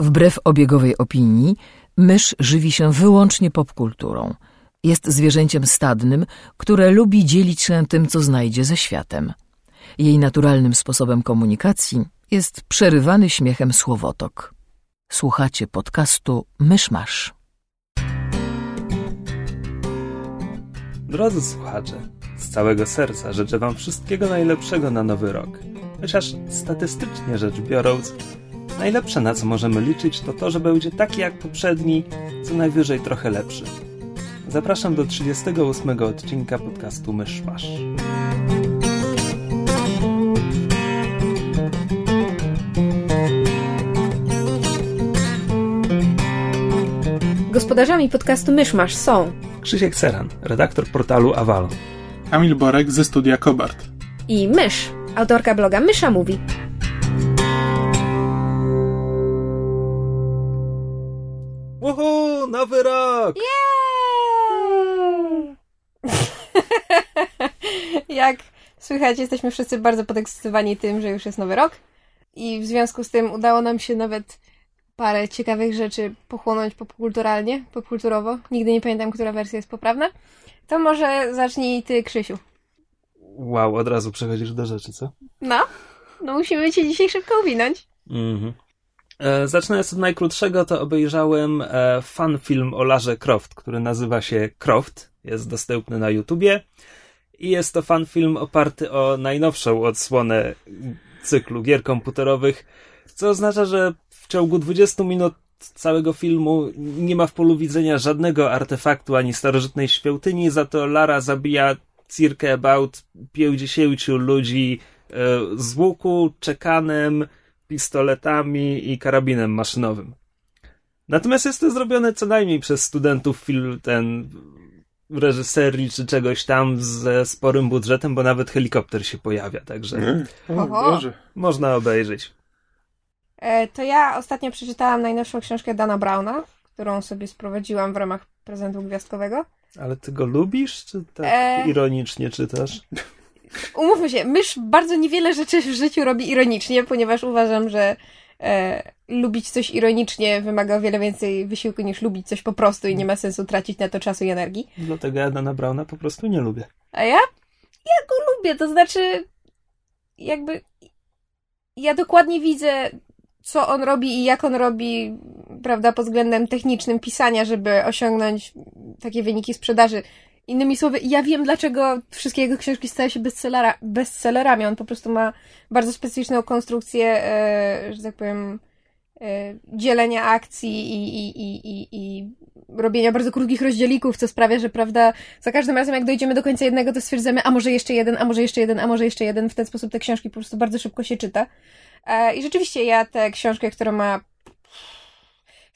Wbrew obiegowej opinii, mysz żywi się wyłącznie popkulturą. Jest zwierzęciem stadnym, które lubi dzielić się tym, co znajdzie ze światem. Jej naturalnym sposobem komunikacji jest przerywany śmiechem słowotok. Słuchacie podcastu Myszmasz. Drodzy słuchacze, z całego serca życzę Wam wszystkiego najlepszego na nowy rok. Chociaż statystycznie rzecz biorąc, najlepsze na co możemy liczyć to to, że będzie taki jak poprzedni, co najwyżej trochę lepszy. Zapraszam do 38 odcinka podcastu Myszmasz. Gospodarzami podcastu Myszmasz są Krzysiek Seran, redaktor portalu Avalon. Kamil Borek ze studia Kobart. i Mysz, autorka bloga Mysza Mówi. Nowy rok! Jak słychać, jesteśmy wszyscy bardzo podekscytowani tym, że już jest nowy rok i w związku z tym udało nam się nawet parę ciekawych rzeczy pochłonąć popkulturalnie, popkulturowo. Nigdy nie pamiętam, która wersja jest poprawna. To może zacznij ty, Krzysiu. Wow, od razu przechodzisz do rzeczy, co? No, no musimy cię dzisiaj szybko uwinąć. Mhm. E, Zaczynając od najkrótszego, to obejrzałem e, fan film o Larze Croft, który nazywa się Croft. Jest dostępny na YouTubie. I jest to fan film oparty o najnowszą odsłonę cyklu gier komputerowych, co oznacza, że w ciągu 20 minut całego filmu nie ma w polu widzenia żadnego artefaktu ani starożytnej świątyni, za to Lara zabija circa about 50 ludzi e, z łuku, czekanem, pistoletami i karabinem maszynowym. Natomiast jest to zrobione co najmniej przez studentów film ten reżyserii czy czegoś tam ze sporym budżetem, bo nawet helikopter się pojawia, także? O, można obejrzeć. E, to ja ostatnio przeczytałam najnowszą książkę Dana Browna, którą sobie sprowadziłam w ramach prezentu gwiazdkowego. Ale ty go lubisz, czy tak E. ironicznie czytasz? Umówmy się, mysz bardzo niewiele rzeczy w życiu robi ironicznie, ponieważ uważam, że e, lubić coś ironicznie wymaga o wiele więcej wysiłku niż lubić coś po prostu i nie ma sensu tracić na to czasu i energii. Dlatego ja Dana Browna po prostu nie lubię. A ja? Ja go lubię, to znaczy jakby ja dokładnie widzę, co on robi i jak on robi, prawda, pod względem technicznym pisania, żeby osiągnąć takie wyniki sprzedaży. Innymi słowy, ja wiem, dlaczego wszystkie jego książki stały się bestsellera, bestsellerami. On po prostu ma bardzo specyficzną konstrukcję, e, że tak powiem, e, dzielenia akcji i, i, i, i, i robienia bardzo krótkich rozdzielików, co sprawia, że prawda, za każdym razem jak dojdziemy do końca jednego, to stwierdzamy, a może jeszcze jeden, a może jeszcze jeden, a może jeszcze jeden. W ten sposób te książki po prostu bardzo szybko się czyta. E, I rzeczywiście ja tę książkę, która ma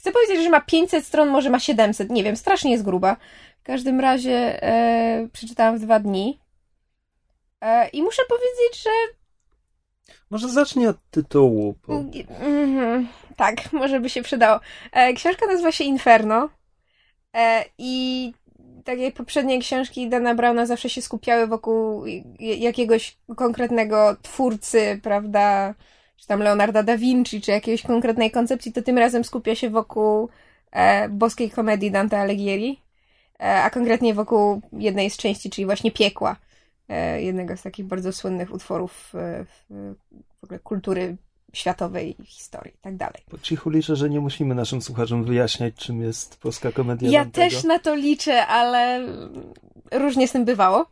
Chcę powiedzieć, że ma 500 stron, może ma 700, nie wiem, strasznie jest gruba. W każdym razie e, przeczytałam w dwa dni. E, I muszę powiedzieć, że Może zacznij od tytułu, bo Mhm, tak, może by się przydało. E, książka nazywa się Inferno e, i tak jak poprzednie książki Dana Browna zawsze się skupiały wokół jakiegoś konkretnego twórcy, prawda, czy tam Leonarda da Vinci, czy jakiejś konkretnej koncepcji, to tym razem skupia się wokół e, boskiej komedii Dante Alighieri, a konkretnie wokół jednej z części, czyli właśnie Piekła, e, jednego z takich bardzo słynnych utworów e, w, ogóle kultury światowej historii i tak dalej. po cichu liczę, że nie musimy naszym słuchaczom wyjaśniać, czym jest polska komedia Ja też na to liczę, ale różnie z tym bywało.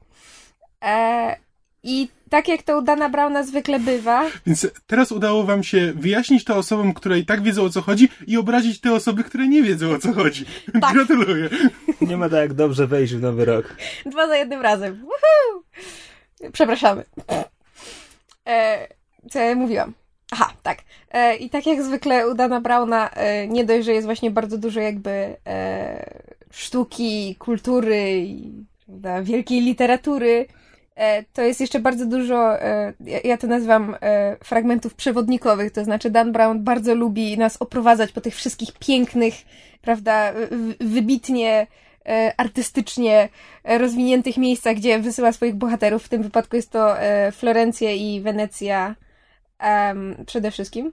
E, I tak jak to u Dana Browna zwykle bywa, Więc teraz udało wam się wyjaśnić to osobom, które i tak wiedzą o co chodzi i obrazić te osoby, które nie wiedzą o co chodzi. Tak. Gratuluję. Nie ma tak jak dobrze wejść w nowy rok. dwa za jednym razem. Woohoo! Przepraszamy. E, co ja mówiłam? Aha, tak. E, I tak jak zwykle u Dana Browna, e, nie dość, że jest właśnie bardzo dużo jakby e, sztuki, kultury i prawda, wielkiej literatury, to jest jeszcze bardzo dużo, e, ja, to nazywam e, fragmentów przewodnikowych, to znaczy Dan Brown bardzo lubi nas oprowadzać po tych wszystkich pięknych, prawda, wybitnie e, artystycznie e, rozwiniętych miejscach, gdzie wysyła swoich bohaterów. W tym wypadku jest to e, Florencja i Wenecja przede wszystkim.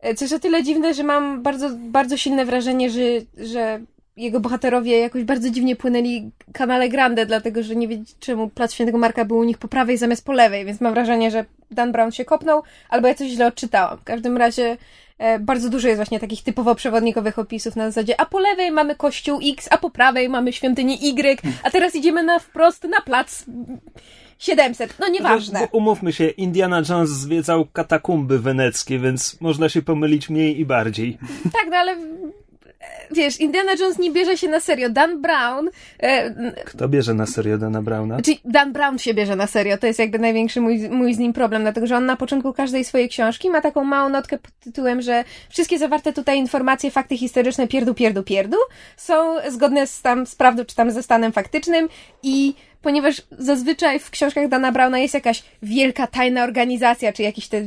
E, Coś o tyle dziwne, że mam bardzo, bardzo silne wrażenie, że, że jego bohaterowie jakoś bardzo dziwnie płynęli kanale Grande, dlatego że nie wiem czemu Plac Świętego Marka był u nich po prawej zamiast po lewej, więc mam wrażenie, że Dan Brown się kopnął, albo ja coś źle odczytałam. W każdym razie e, bardzo dużo jest właśnie takich typowo przewodnikowych opisów na zasadzie, a po lewej mamy kościół X, a po prawej mamy świątynię Y, a teraz idziemy na wprost na plac 700. No nieważne. Bo umówmy się, Indiana Jones zwiedzał katakumby weneckie, więc można się pomylić mniej i bardziej. Tak, no ale wiesz, Indiana Jones nie bierze się na serio. Dan Brown, e, Kto bierze na serio Dana Browna? Czyli Dan Brown się bierze na serio. To jest jakby największy mój, mój z nim problem, dlatego że on na początku każdej swojej książki ma taką małą notkę pod tytułem, że wszystkie zawarte tutaj informacje, fakty historyczne, pierdu, pierdu, pierdu, są zgodne z tam z prawdą czy tam ze stanem faktycznym i ponieważ zazwyczaj w książkach Dana Browna jest jakaś wielka tajna organizacja, czy jakiś te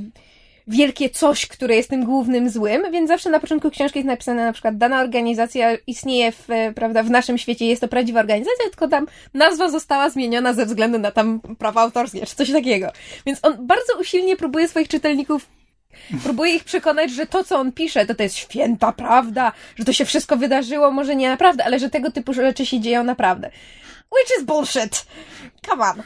wielkie coś, które jest tym głównym złym, więc zawsze na początku książki jest napisane na przykład dana organizacja istnieje w, e, prawda, w naszym świecie, jest to prawdziwa organizacja, tylko tam nazwa została zmieniona ze względu na tam prawa autorskie, czy coś takiego. Więc on bardzo usilnie próbuje swoich czytelników Próbuje ich przekonać, że to, co on pisze, to to jest święta prawda, że to się wszystko wydarzyło, może nie naprawdę, ale że tego typu rzeczy się dzieją naprawdę. Which is bullshit! Come on!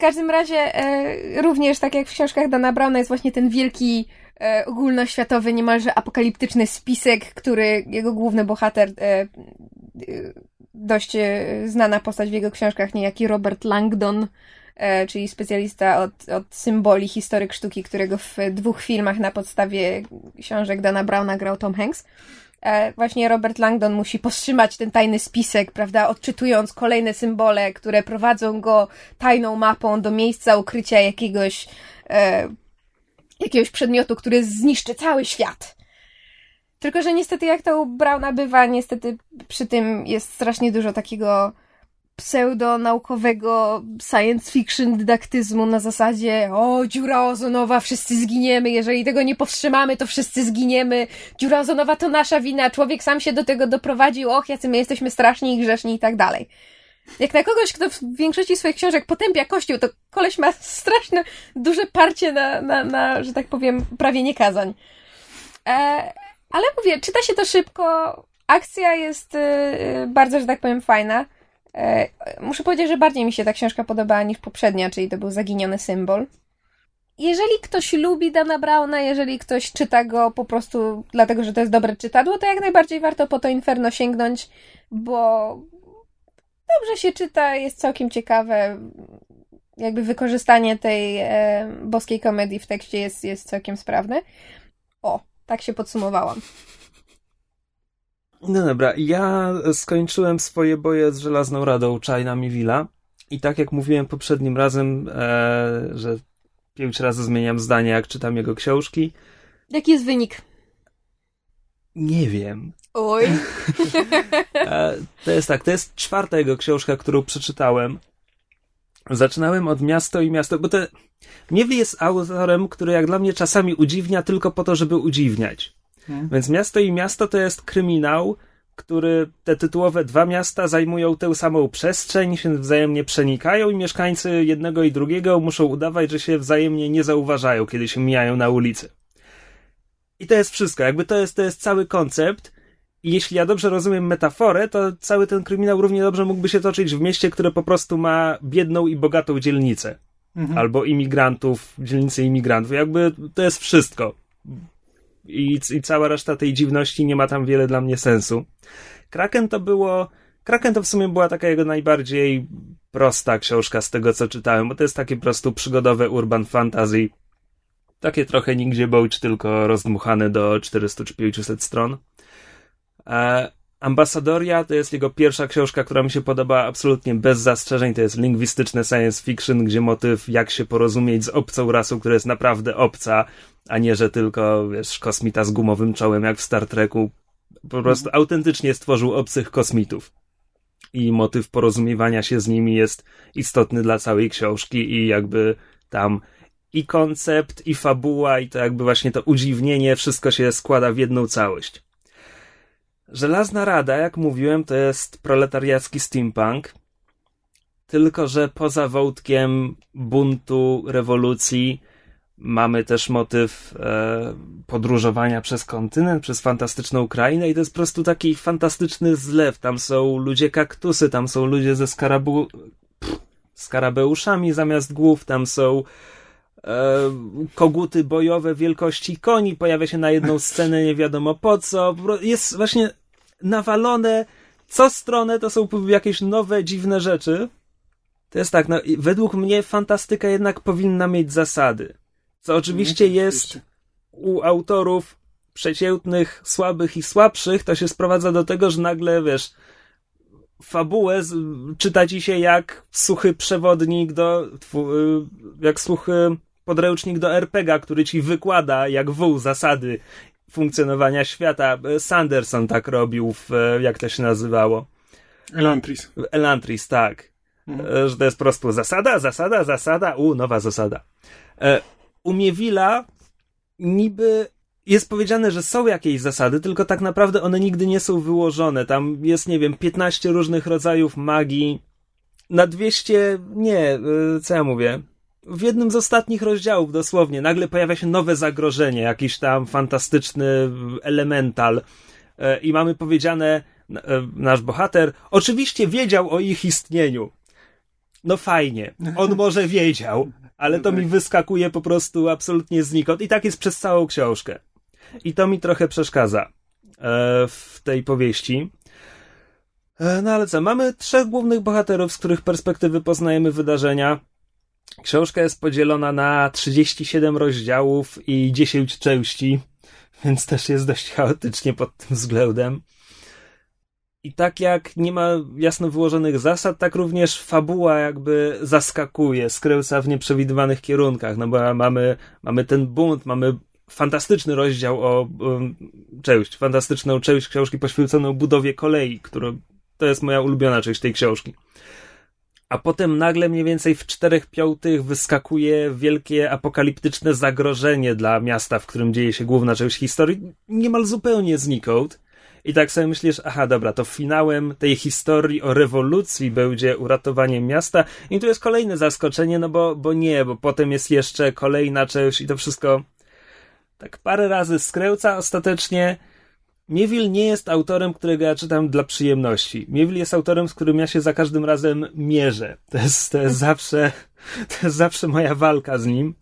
W każdym razie, e, również tak jak w książkach Dana Browna jest właśnie ten wielki e, ogólnoświatowy, niemalże apokaliptyczny spisek, który jego główny bohater, e, e, dość e, znana postać w jego książkach, niejaki Robert Langdon, e, czyli specjalista od, od symboli, historyk sztuki, którego w dwóch filmach na podstawie książek Dana Browna grał Tom Hanks. E, właśnie Robert Langdon musi powstrzymać ten tajny spisek, prawda, odczytując kolejne symbole, które prowadzą go tajną mapą do miejsca ukrycia jakiegoś, e, jakiegoś przedmiotu, który zniszczy cały świat. Tylko, że niestety jak to u Browna bywa, niestety przy tym jest strasznie dużo takiego pseudonaukowego science fiction dydaktyzmu na zasadzie o, dziura ozonowa, wszyscy zginiemy, jeżeli tego nie powstrzymamy, to wszyscy zginiemy, dziura ozonowa to nasza wina, człowiek sam się do tego doprowadził, och, jacy my jesteśmy straszni i grzeszni i tak dalej. Jak na kogoś, kto w większości swoich książek potępia Kościół, to koleś ma straszne, duże parcie na, na, na że tak powiem, prawie niekazań. E, ale mówię, czyta się to szybko, akcja jest y, bardzo, że tak powiem, fajna. E, muszę powiedzieć, że bardziej mi się ta książka podobała niż poprzednia, czyli to był Zaginiony Symbol. Jeżeli ktoś lubi Dana Browna, jeżeli ktoś czyta go po prostu dlatego, że to jest dobre czytadło, to jak najbardziej warto po to Inferno sięgnąć, bo dobrze się czyta, jest całkiem ciekawe. Jakby wykorzystanie tej e, boskiej komedii w tekście jest, jest całkiem sprawne. O, tak się podsumowałam. No dobra, ja skończyłem swoje boje z Żelazną Radą China i tak jak mówiłem poprzednim razem, e, że pięć razy zmieniam zdanie, jak czytam jego książki. Jaki jest wynik? Nie wiem. Oj. E, to jest tak, to jest czwarta jego książka, którą przeczytałem. Zaczynałem od Miasto i Miasto, bo to Miewli jest autorem, który jak dla mnie czasami udziwnia tylko po to, żeby udziwniać. Więc Miasto i Miasto to jest kryminał, który te tytułowe dwa miasta zajmują tę samą przestrzeń, się wzajemnie przenikają i mieszkańcy jednego i drugiego muszą udawać, że się wzajemnie nie zauważają, kiedy się mijają na ulicy. I to jest wszystko, jakby to jest, to jest cały koncept. I jeśli ja dobrze rozumiem metaforę, to cały ten kryminał równie dobrze mógłby się toczyć w mieście, które po prostu ma biedną i bogatą dzielnicę. Mhm. Albo imigrantów, dzielnicę imigrantów. Jakby to jest wszystko. I, I cała reszta tej dziwności nie ma tam wiele dla mnie sensu. Kraken to było. Kraken to w sumie była taka jego najbardziej prosta książka z tego, co czytałem, bo to jest takie po prostu przygodowe urban fantasy. Takie trochę nigdzie bołcz, tylko rozdmuchane do 400 czy 500 stron. E, Ambasadoria to jest jego pierwsza książka, która mi się podoba absolutnie bez zastrzeżeń. To jest lingwistyczne science fiction, gdzie motyw jak się porozumieć z obcą rasą, która jest naprawdę obca, a nie, że tylko, wiesz, kosmita z gumowym czołem, jak w Star Treku. Po prostu autentycznie stworzył obcych kosmitów. I motyw porozumiewania się z nimi jest istotny dla całej książki i jakby tam i koncept, i fabuła, i to jakby właśnie to udziwnienie, wszystko się składa w jedną całość. Żelazna Rada, jak mówiłem, to jest proletariacki steampunk. Tylko, że poza wątkiem buntu, rewolucji, Mamy też motyw e, podróżowania przez kontynent, przez fantastyczną Ukrainę i to jest po prostu taki fantastyczny zlew. Tam są ludzie kaktusy, tam są ludzie ze skarabu... Pff, skarabeuszami zamiast głów, tam są e, koguty bojowe wielkości koni, pojawia się na jedną scenę nie wiadomo po co. Jest właśnie nawalone co stronę to są jakieś nowe, dziwne rzeczy. To jest tak, no, według mnie fantastyka jednak powinna mieć zasady. Co oczywiście mhm, jest u autorów przeciętnych, słabych i słabszych, to się sprowadza do tego, że nagle, wiesz, fabułę czyta ci się jak suchy przewodnik do, y, jak suchy podręcznik do RPG, który ci wykłada jak wół zasady funkcjonowania świata. Sanderson tak robił w, jak to się nazywało? Elantris. Elantris, tak. Mhm. Że to jest po prostu zasada, zasada, zasada, u, nowa zasada. E, u Miewila niby jest powiedziane, że są jakieś zasady, tylko tak naprawdę one nigdy nie są wyłożone. Tam jest, nie wiem, 15 różnych rodzajów magii. Na 200, nie, e, co ja mówię? W jednym z ostatnich rozdziałów dosłownie nagle pojawia się nowe zagrożenie, jakiś tam fantastyczny elemental e, i mamy powiedziane, e, nasz bohater oczywiście wiedział o ich istnieniu. No fajnie, on może wiedział, ale to mi wyskakuje po prostu absolutnie znikąd i tak jest przez całą książkę. I to mi trochę przeszkadza e, w tej powieści. No ale co, mamy trzech głównych bohaterów, z których perspektywy poznajemy wydarzenia. Książka jest podzielona na 37 rozdziałów i 10 części, więc też jest dość chaotycznie pod tym względem. I tak jak nie ma jasno wyłożonych zasad, tak również fabuła jakby zaskakuje, skręca w nieprzewidywanych kierunkach, no bo mamy, mamy ten bunt, mamy fantastyczny rozdział o um, część, fantastyczną część książki poświęconą budowie kolei, która to jest moja ulubiona część tej książki a potem nagle mniej więcej w czterech piątych wyskakuje wielkie apokaliptyczne zagrożenie dla miasta, w którym dzieje się główna część historii, niemal zupełnie znikąd. I tak sobie myślisz, aha, dobra, to finałem tej historii o rewolucji będzie uratowanie miasta. I tu jest kolejne zaskoczenie, no bo, bo nie, bo potem jest jeszcze kolejna część i to wszystko tak parę razy skręca ostatecznie Miewil nie jest autorem, którego ja czytam dla przyjemności. Miewil jest autorem, z którym ja się za każdym razem mierzę. To jest, to jest zawsze, to jest zawsze moja walka z nim.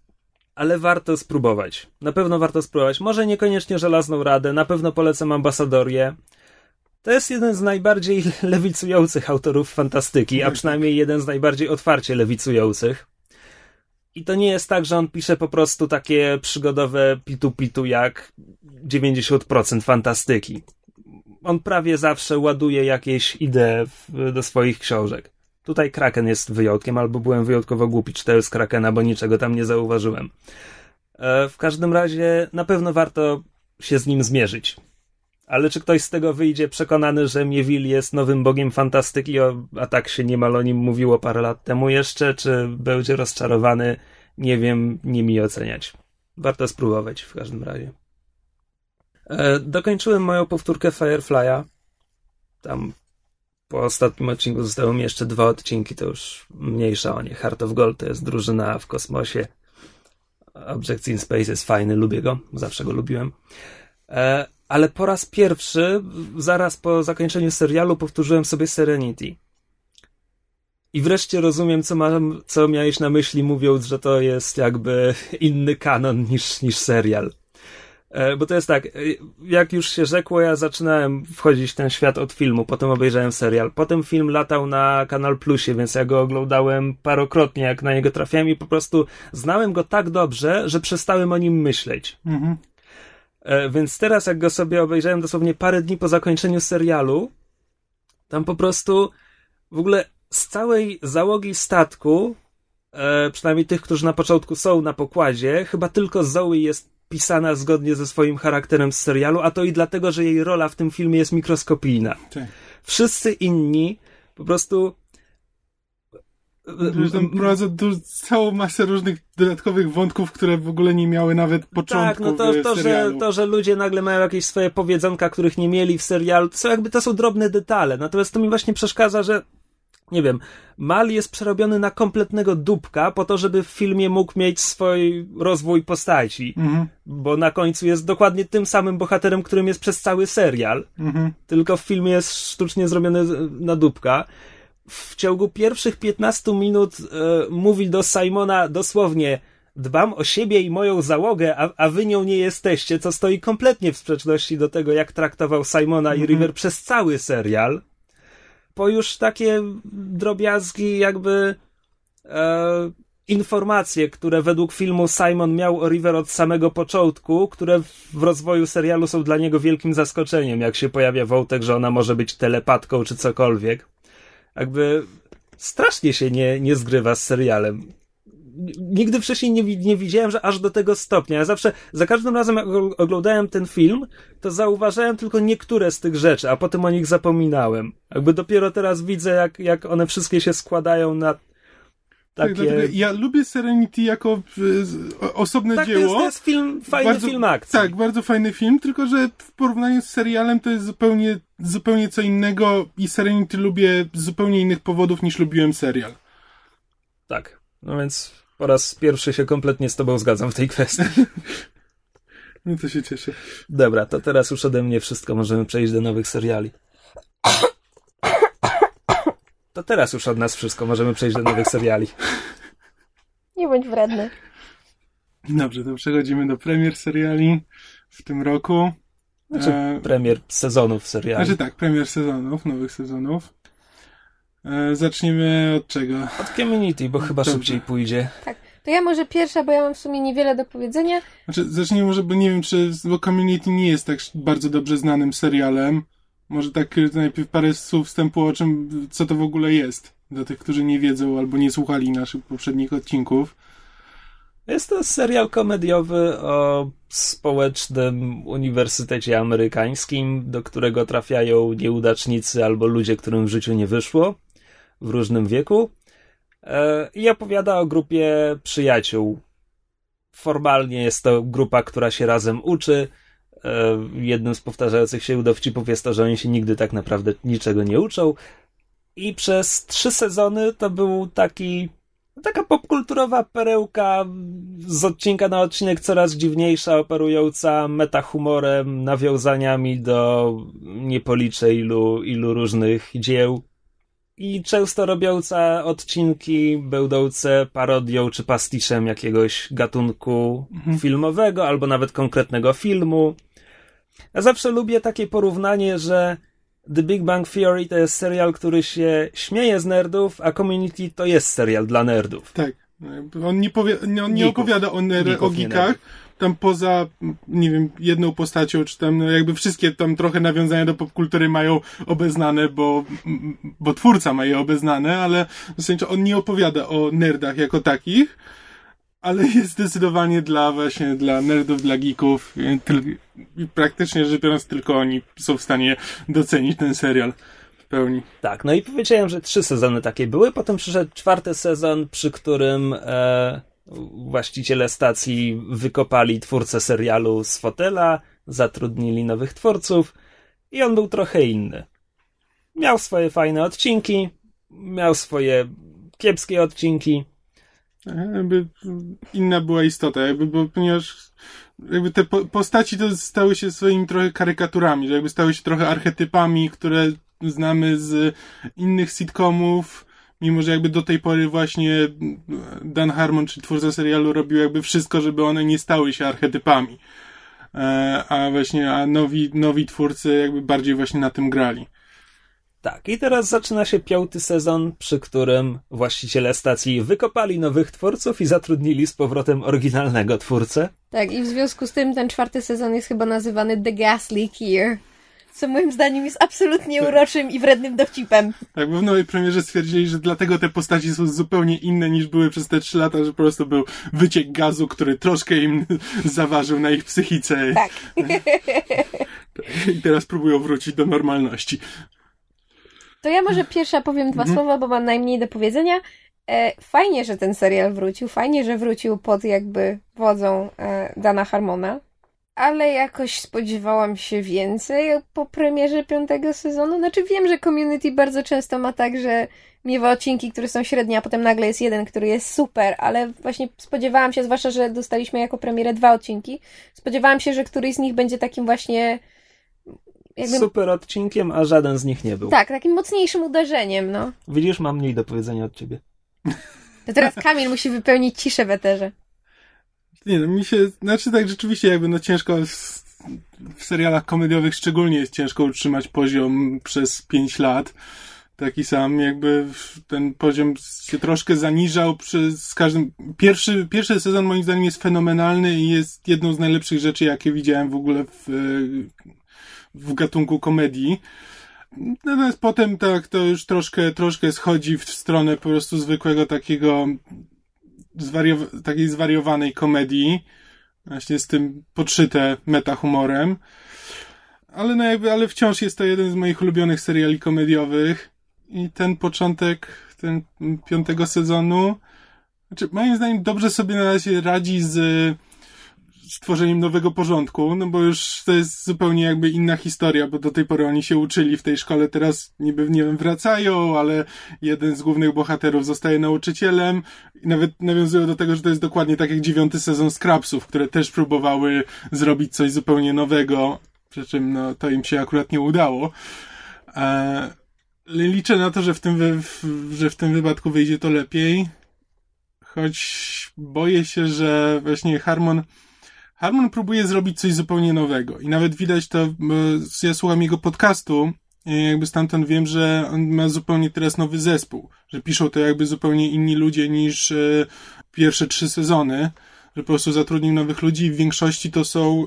Ale warto spróbować. Na pewno warto spróbować. Może niekoniecznie żelazną radę, na pewno polecam ambasadorię. To jest jeden z najbardziej lewicujących autorów fantastyki, a przynajmniej jeden z najbardziej otwarcie lewicujących. I to nie jest tak, że on pisze po prostu takie przygodowe pitu-pitu jak 90% fantastyki. On prawie zawsze ładuje jakieś idee w, do swoich książek. Tutaj Kraken jest wyjątkiem, albo byłem wyjątkowo głupi czytając Krakena, bo niczego tam nie zauważyłem. E, w każdym razie na pewno warto się z nim zmierzyć. Ale czy ktoś z tego wyjdzie przekonany, że Miewil jest nowym bogiem fantastyki, a tak się niemal o nim mówiło parę lat temu jeszcze, czy będzie rozczarowany, nie wiem, nie mi oceniać. Warto spróbować w każdym razie. E, dokończyłem moją powtórkę Firefly'a. Tam po ostatnim odcinku zostały mi jeszcze dwa odcinki, to już mniejsza o nie. Heart of Gold to jest drużyna w kosmosie. Objects in Space jest fajny, lubię go, zawsze go lubiłem. E, ale po raz pierwszy, zaraz po zakończeniu serialu, powtórzyłem sobie Serenity. I wreszcie rozumiem, co, mam, co miałeś na myśli, mówiąc, że to jest jakby inny kanon niż, niż serial. E, bo to jest tak, e, jak już się rzekło, ja zaczynałem wchodzić w ten świat od filmu, potem obejrzałem serial. Potem film latał na Kanal Plusie, więc ja go oglądałem parokrotnie, jak na niego trafiałem i po prostu znałem go tak dobrze, że przestałem o nim myśleć. Mhm. E, więc teraz, jak go sobie obejrzałem dosłownie parę dni po zakończeniu serialu, tam po prostu w ogóle z całej załogi statku, przynajmniej tych, którzy na początku są na pokładzie, chyba tylko Zoe jest pisana zgodnie ze swoim charakterem z serialu, a to i dlatego, że jej rola w tym filmie jest mikroskopijna. Tak. Wszyscy inni po prostu Zresztą prowadzą całą masę różnych dodatkowych wątków, które w ogóle nie miały nawet początku Tak, no to, to, że, to, że ludzie nagle mają jakieś swoje powiedzonka, których nie mieli w serialu, to są jakby, to są drobne detale. Natomiast to mi właśnie przeszkadza, że nie wiem, Mal jest przerobiony na kompletnego dupka po to, żeby w filmie mógł mieć swój rozwój postaci. Mhm. Bo na końcu jest dokładnie tym samym bohaterem, którym jest przez cały serial. Mhm. Tylko w filmie jest sztucznie zrobiony na dupka. W ciągu pierwszych 15 minut e, mówi do Simona dosłownie dbam o siebie i moją załogę, a, a wy nią nie jesteście, co stoi kompletnie w sprzeczności do tego, jak traktował Simona i River przez cały serial. Po już takie drobiazgi, jakby e, informacje, które według filmu Simon miał o River od samego początku, które w rozwoju serialu są dla niego wielkim zaskoczeniem, jak się pojawia wątek, że ona może być telepatką czy cokolwiek. Jakby strasznie się nie, nie zgrywa z serialem nigdy wcześniej nie, nie widziałem, że aż do tego stopnia. Ja zawsze, za każdym razem jak oglądałem ten film, to zauważałem tylko niektóre z tych rzeczy, a potem o nich zapominałem. Jakby dopiero teraz widzę, jak, jak one wszystkie się składają na takie... dlatego ja lubię Serenity jako o- osobne tak, to dzieło. jest, to jest film, fajny Bardzo- film akcji. Tak, bardzo fajny film, tylko że w porównaniu z serialem to jest zupełnie, zupełnie co innego i Serenity lubię z zupełnie innych powodów niż lubiłem serial. tak. No więc po raz pierwszy się kompletnie z tobą zgadzam w tej kwestii. No to się cieszę. Dobra, to teraz już ode mnie wszystko, możemy przejść do nowych seriali. To teraz już od nas wszystko, możemy przejść do nowych seriali. Nie bądź wredny. Dobrze, to przechodzimy do premier seriali w tym roku. Znaczy, E, premier sezonów seriali. Znaczy tak, premier sezonów, nowych sezonów. E, zaczniemy od czego? Od Community, bo chyba Dobrze. szybciej pójdzie. Tak. To ja może pierwsza, bo ja mam w sumie niewiele do powiedzenia. Znaczy, zacznijmy może, bo nie wiem, czy, bo Community nie jest tak bardzo dobrze znanym serialem. Może tak e, najpierw parę słów wstępu o czym, co to w ogóle jest. Dla tych, którzy nie wiedzą albo nie słuchali naszych poprzednich odcinków. Jest to serial komediowy o społecznym uniwersytecie amerykańskim, do którego trafiają nieudacznicy albo ludzie, którym w życiu nie wyszło w różnym wieku. E, I opowiada o grupie przyjaciół. Formalnie jest to grupa, która się razem uczy. E, Jednym z powtarzających się dowcipów jest to, że oni się nigdy tak naprawdę niczego nie uczą. I przez trzy sezony to był taki taka popkulturowa perełka z odcinka na odcinek coraz dziwniejsza, operująca metahumorem, nawiązaniami do nie policzę ilu, ilu różnych dzieł i często robiąca odcinki będące parodią czy pastiszem jakiegoś gatunku filmowego albo nawet konkretnego filmu. Ja zawsze lubię takie porównanie, że The Big Bang Theory to jest serial, który się śmieje z nerdów, a Community to jest serial dla nerdów. Tak. On nie, powie, nie, on nie Geeków. opowiada o, ner- Geeków, o geekach. Tam poza, nie wiem, jedną postacią, czy tam, no jakby wszystkie tam trochę nawiązania do popkultury mają obeznane, bo, bo twórca ma je obeznane, ale zasadniczo on nie opowiada o nerdach jako takich, ale jest zdecydowanie dla właśnie, dla nerdów, dla geeków. I praktycznie rzecz biorąc, tylko oni są w stanie docenić ten serial w pełni. Tak, no i powiedziałem, że trzy sezony takie były. Potem przyszedł czwarty sezon, przy którym e, właściciele stacji wykopali twórcę serialu z fotela, zatrudnili nowych twórców i on był trochę inny. Miał swoje fajne odcinki, miał swoje kiepskie odcinki. E, Jakby inna była istota, jakby, bo ponieważ jakby te po, postaci to stały się swoimi trochę karykaturami, że jakby stały się trochę archetypami, które znamy z innych sitcomów, mimo że jakby do tej pory właśnie Dan Harmon, czy twórca serialu, robił jakby wszystko, żeby one nie stały się archetypami. E, a właśnie, a nowi, nowi twórcy jakby bardziej właśnie na tym grali. Tak, i teraz zaczyna się piąty sezon, przy którym właściciele stacji wykopali nowych twórców i zatrudnili z powrotem oryginalnego twórcę. Tak, i w związku z tym ten czwarty sezon jest chyba nazywany The Gas Leak Year. Co moim zdaniem jest absolutnie uroczym i wrednym dowcipem. Tak, bo w nowej premierze stwierdzili, że dlatego te postaci są zupełnie inne niż były przez te trzy lata, że po prostu był wyciek gazu, który troszkę im zaważył na ich psychice Tak. i teraz próbują wrócić do normalności. To ja może pierwsza powiem dwa słowa, bo mam najmniej do powiedzenia. E, fajnie, że ten serial wrócił. Fajnie, że wrócił pod jakby wodzą e, Dana Harmona. Ale jakoś spodziewałam się więcej po premierze piątego sezonu. Znaczy wiem, że Community bardzo często ma tak, że miewa odcinki, które są średnie, a potem nagle jest jeden, który jest super, ale właśnie spodziewałam się, zwłaszcza, że dostaliśmy jako premierę dwa odcinki, spodziewałam się, że któryś z nich będzie takim właśnie jakby... Super odcinkiem, a żaden z nich nie był. Tak, takim mocniejszym uderzeniem, no. Widzisz, mam mniej do powiedzenia od ciebie. To teraz Kamil musi wypełnić ciszę w eterze. Nie no, mi się, znaczy tak rzeczywiście jakby no ciężko w, serialach komediowych szczególnie jest ciężko utrzymać poziom przez pięć lat. Taki sam jakby ten poziom się troszkę zaniżał przez każdym... Pierwszy, pierwszy sezon moim zdaniem jest fenomenalny i jest jedną z najlepszych rzeczy, jakie widziałem w ogóle w, w gatunku komedii. Natomiast potem tak to już troszkę, troszkę schodzi w stronę po prostu zwykłego takiego takiej zwariowanej komedii, właśnie z tym podszyte metahumorem. Ale no jakby, ale wciąż jest to jeden z moich ulubionych seriali komediowych i ten początek, ten piątego sezonu, znaczy moim zdaniem dobrze sobie na razie radzi z stworzeniem nowego porządku, no bo już to jest zupełnie jakby inna historia, bo do tej pory oni się uczyli w tej szkole, teraz niby, nie wiem, wracają, ale jeden z głównych bohaterów zostaje nauczycielem i nawet nawiązują do tego, że to jest dokładnie tak jak dziewiąty sezon Scrapsów, które też próbowały zrobić coś zupełnie nowego, przy czym no, to im się akurat nie udało. E, liczę na to, że w, tym wy, że w tym wypadku wyjdzie to lepiej, choć boję się, że właśnie Harmon Harmon próbuje zrobić coś zupełnie nowego i nawet widać to, ja słucham jego podcastu i jakby stamtąd wiem, że on ma zupełnie teraz nowy zespół, że piszą to jakby zupełnie inni ludzie niż e, pierwsze trzy sezony, że po prostu zatrudnił nowych ludzi. I w większości to są e,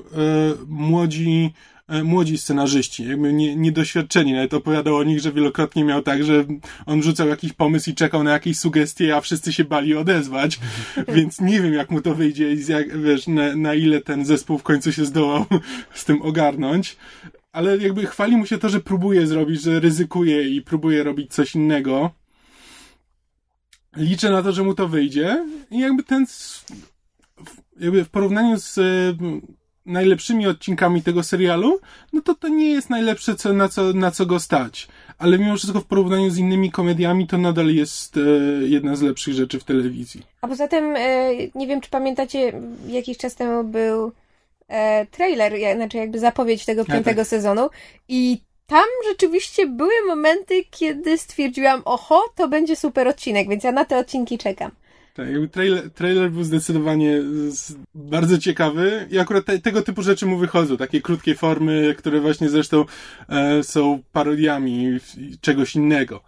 młodzi młodzi scenarzyści, jakby nie, niedoświadczeni. Nawet opowiadał o nich, że wielokrotnie miał tak, że on rzucał jakiś pomysł i czekał na jakieś sugestie, a wszyscy się bali odezwać, więc nie wiem, jak mu to wyjdzie i jak, wiesz, na, na ile ten zespół w końcu się zdołał z tym ogarnąć. Ale jakby chwali mu się to, że próbuje zrobić, że ryzykuje i próbuje robić coś innego. Liczę na to, że mu to wyjdzie i jakby ten jakby w porównaniu z najlepszymi odcinkami tego serialu, no to to nie jest najlepsze, co, na, co, na co go stać. Ale mimo wszystko w porównaniu z innymi komediami to nadal jest e, jedna z lepszych rzeczy w telewizji. A poza tym, e, nie wiem czy pamiętacie, jakiś czas temu był e, trailer, znaczy jakby zapowiedź tego piątego tak. sezonu i tam rzeczywiście były momenty, kiedy stwierdziłam, oho, to będzie super odcinek, więc ja na te odcinki czekam. Tak, trailer, trailer był zdecydowanie bardzo ciekawy i akurat te, tego typu rzeczy mu wychodzą, takie krótkie formy, które właśnie zresztą e, są parodiami czegoś innego.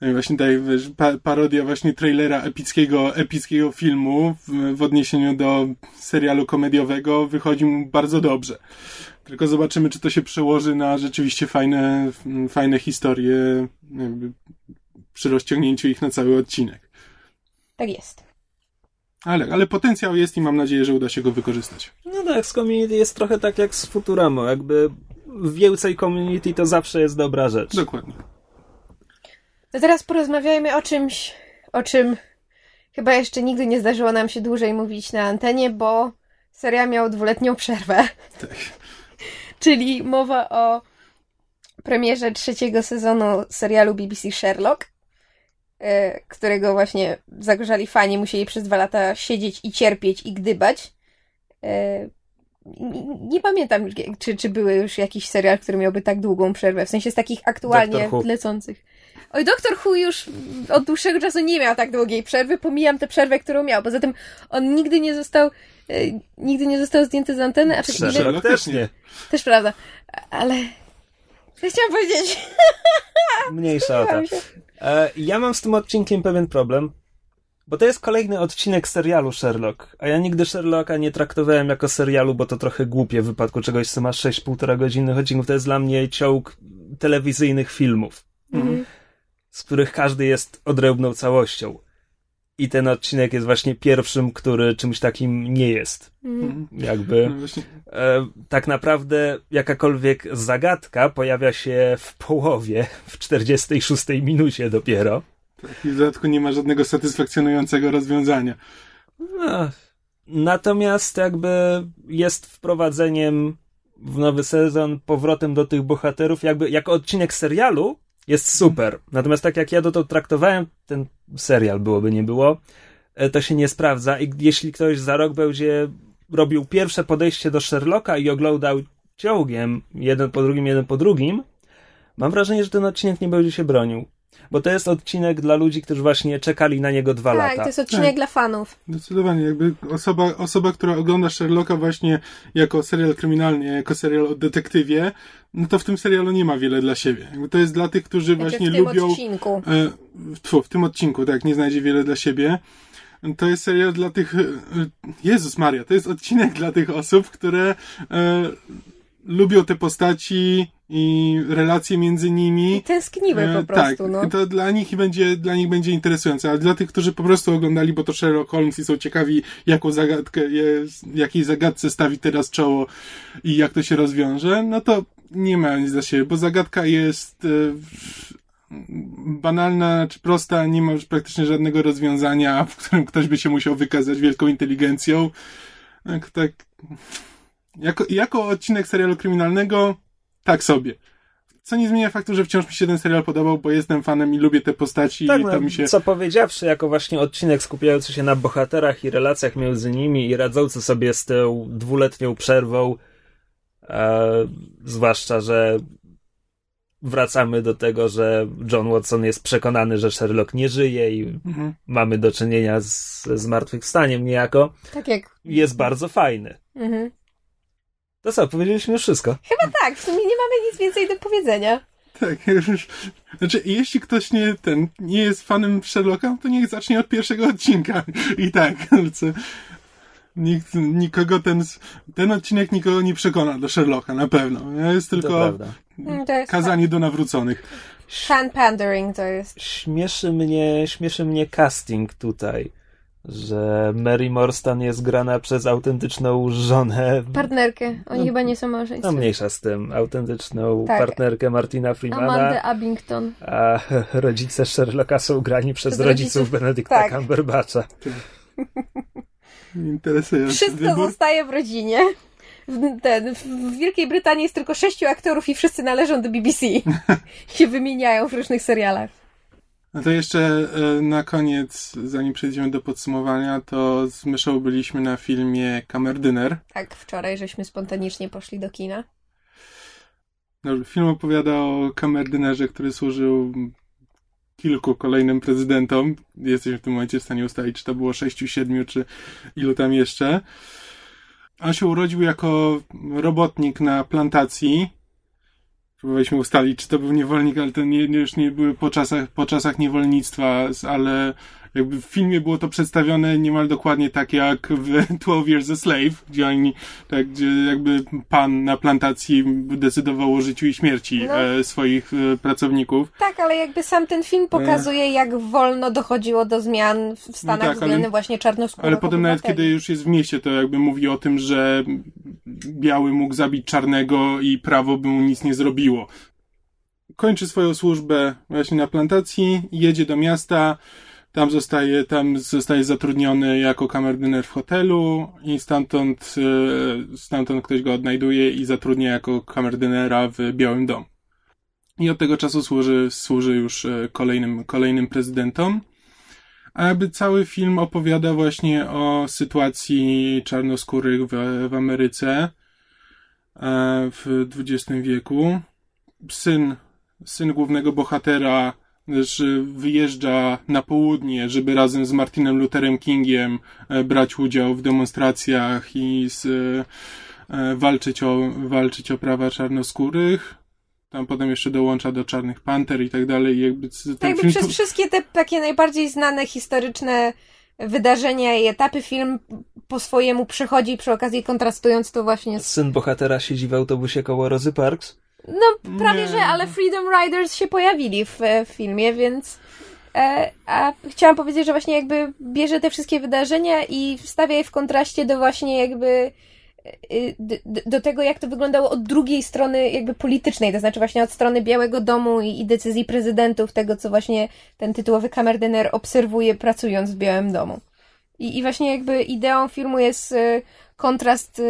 No i właśnie tutaj wiesz, pa, parodia właśnie trailera epickiego, epickiego filmu w, w odniesieniu do serialu komediowego wychodzi mu bardzo dobrze. Tylko zobaczymy, czy to się przełoży na rzeczywiście fajne, fajne historie przy rozciągnięciu ich na cały odcinek. Tak jest. Ale, ale potencjał jest i mam nadzieję, że uda się go wykorzystać. No tak, z community jest trochę tak jak z Futuramo. Jakby więcej community to zawsze jest dobra rzecz. Dokładnie. To teraz porozmawiajmy o czymś, o czym chyba jeszcze nigdy nie zdarzyło nam się dłużej mówić na antenie, bo seria miał dwuletnią przerwę. Tak. Czyli mowa o premierze trzeciego sezonu serialu BBC Sherlock. E, którego właśnie zagorzali fani, musieli przez dwa lata siedzieć i cierpieć i gdybać. E, nie pamiętam, czy, czy były już jakiś serial, który miałby tak długą przerwę, w sensie z takich aktualnie lecących. Oj, Doktor Who już od dłuższego czasu nie miał tak długiej przerwy, pomijam tę przerwę, którą miał. Poza tym on nigdy nie został e, nigdy nie został zdjęty z anteny, a czy ile... też nie. Też prawda. Ale chciałam powiedzieć? Mniejsza o to. E, ja mam z tym odcinkiem pewien problem, bo to jest kolejny odcinek serialu Sherlock, a ja nigdy Sherlocka nie traktowałem jako serialu, bo to trochę głupie w wypadku czegoś, co ma 6,5 godzinnych odcinków. To jest dla mnie ciąg telewizyjnych filmów, mhm. z których każdy jest odrębną całością. I ten odcinek jest właśnie pierwszym, który czymś takim nie jest. Mhm. Jakby. No e, tak naprawdę jakakolwiek zagadka pojawia się w połowie, w 46 minucie dopiero. Tak, I w dodatku nie ma żadnego satysfakcjonującego rozwiązania. No. Natomiast jakby jest wprowadzeniem w nowy sezon, powrotem do tych bohaterów, jakby jako odcinek serialu jest super. Natomiast tak jak ja to traktowałem, ten serial byłoby nie było, e, to się nie sprawdza i jeśli ktoś za rok będzie robił pierwsze podejście do Sherlocka i oglądał ciągiem, jeden po drugim, jeden po drugim, mam wrażenie, że ten odcinek nie będzie się bronił. Bo to jest odcinek dla ludzi, którzy właśnie czekali na niego dwa tak, lata. Tak, to jest odcinek Tak. dla fanów. Zdecydowanie, jakby osoba, osoba, która ogląda Sherlocka właśnie jako serial kryminalny, jako serial o detektywie, no to w tym serialu nie ma wiele dla siebie. Jakby to jest dla tych, którzy Znaczy właśnie w tym lubią... odcinku. E, w, tfu, w tym odcinku, tak, nie znajdzie wiele dla siebie. To jest serial dla tych. e, Jezus Maria, to jest odcinek dla tych osób, które e, lubią te postaci i relacje między nimi. I tęskniły E, po prostu, tak, no. to dla nich będzie, dla nich będzie interesujące, a dla tych, którzy po prostu oglądali, bo to Sherlock Holmes i są ciekawi, jaką zagadkę, jest, jakiej zagadce stawi teraz czoło i jak to się rozwiąże, no to nie ma nic dla siebie, bo zagadka jest e, banalna czy prosta, nie ma już praktycznie żadnego rozwiązania, w którym ktoś by się musiał wykazać wielką inteligencją. Tak, tak. Jako, jako odcinek serialu kryminalnego, tak sobie. Co nie zmienia faktu, że wciąż mi się ten serial podobał, bo jestem fanem i lubię te postaci Tak, i to no, mi się... co powiedziawszy, jako właśnie odcinek skupiający się na bohaterach i relacjach między nimi i radzący sobie z tą dwuletnią przerwą, e, zwłaszcza, że wracamy do tego, że John Watson jest przekonany, że Sherlock nie żyje i Mhm. mamy do czynienia z zmartwychwstaniem niejako, Tak jak... jest bardzo fajny. Mhm. To co, powiedzieliśmy już wszystko. Chyba tak, w sumie nie mamy nic więcej do powiedzenia. Tak, już... Znaczy, jeśli ktoś nie, ten, nie jest fanem Sherlocka, to niech zacznie od pierwszego odcinka. I tak, co... Nikt, nikogo ten, ten odcinek nikogo nie przekona do Sherlocka, na pewno. Jest To tylko prawda. Mm, To jest kazanie do nawróconych. fan pandering to jest. Śmieszy mnie, śmieszy mnie casting tutaj, że Mary Morstan jest grana przez autentyczną żonę, Partnerkę. Oni No, chyba nie są no małżeństwem. mniejsza z tym, autentyczną Tak. partnerkę Martina Freemana, Amanda Abington. a rodzice Sherlocka są grani przez, Przez rodziców, rodziców, Benedykta tak. Cumberbatcha. Interesujący Wszystko wybór. zostaje w rodzinie. W- Ten, w Wielkiej Brytanii jest tylko sześciu aktorów i wszyscy należą do BBC. się wymieniają w różnych serialach. No to jeszcze e, na koniec, zanim przejdziemy do podsumowania, to z Myszą byliśmy na filmie Kamerdyner. Tak, wczoraj żeśmy spontanicznie poszli do kina. No, film opowiada o kamerdynerze, który służył kilku kolejnym prezydentom. Jesteśmy w tym momencie w stanie ustalić, czy to było sześciu, siedmiu, czy ilu tam jeszcze. On się urodził jako robotnik na plantacji. Próbowaliśmy ustalić, czy to był niewolnik, ale to nie, już nie były po czasach, po czasach niewolnictwa, ale jakby w filmie było to przedstawione niemal dokładnie tak jak w 12 Years a Slave, gdzie oni, tak, gdzie jakby pan na plantacji decydował o życiu i śmierci No. e, swoich e, pracowników. Tak, ale jakby sam ten film pokazuje, jak wolno dochodziło do zmian w Stanach tak, ale- względem właśnie czarnoskórych Ale potem nawet kiedy już jest w mieście, to jakby mówi o tym, że biały mógł zabić czarnego i prawo by mu nic nie zrobiło. Kończy swoją służbę właśnie na plantacji, jedzie do miasta, tam zostaje, tam zostaje zatrudniony jako kamerdyner w hotelu i stamtąd, e, stamtąd ktoś go odnajduje i zatrudnia jako kamerdynera w Białym Domu. I od tego czasu służy, służy już e, kolejnym, kolejnym prezydentom. A jakby cały film opowiada właśnie o sytuacji czarnoskórych w, w Ameryce e, w XX wieku. Syn, syn głównego bohatera wyjeżdża na południe, żeby razem z Martinem Lutherem Kingiem e, brać udział w demonstracjach i z, e, walczyć, o, walczyć o prawa czarnoskórych. Tam potem jeszcze dołącza do Czarnych Panter i tak dalej. i Jakby Tak jakby film przez wszystkie te takie najbardziej znane historyczne wydarzenia i etapy film po swojemu przechodzi przy okazji kontrastując to właśnie z... Syn bohatera siedzi w autobusie koło Rozy Parks. No prawie, Nie. że, ale Freedom Riders się pojawili w, e, w filmie, więc... E, a chciałam powiedzieć, że właśnie jakby bierze te wszystkie wydarzenia i wstawia je w kontraście do właśnie jakby e, do tego, jak to wyglądało od drugiej strony jakby politycznej, to znaczy właśnie od strony Białego Domu i, i decyzji prezydentów, tego co właśnie ten tytułowy kamerdyner obserwuje pracując w Białym Domu. I, i właśnie jakby ideą filmu jest e, kontrast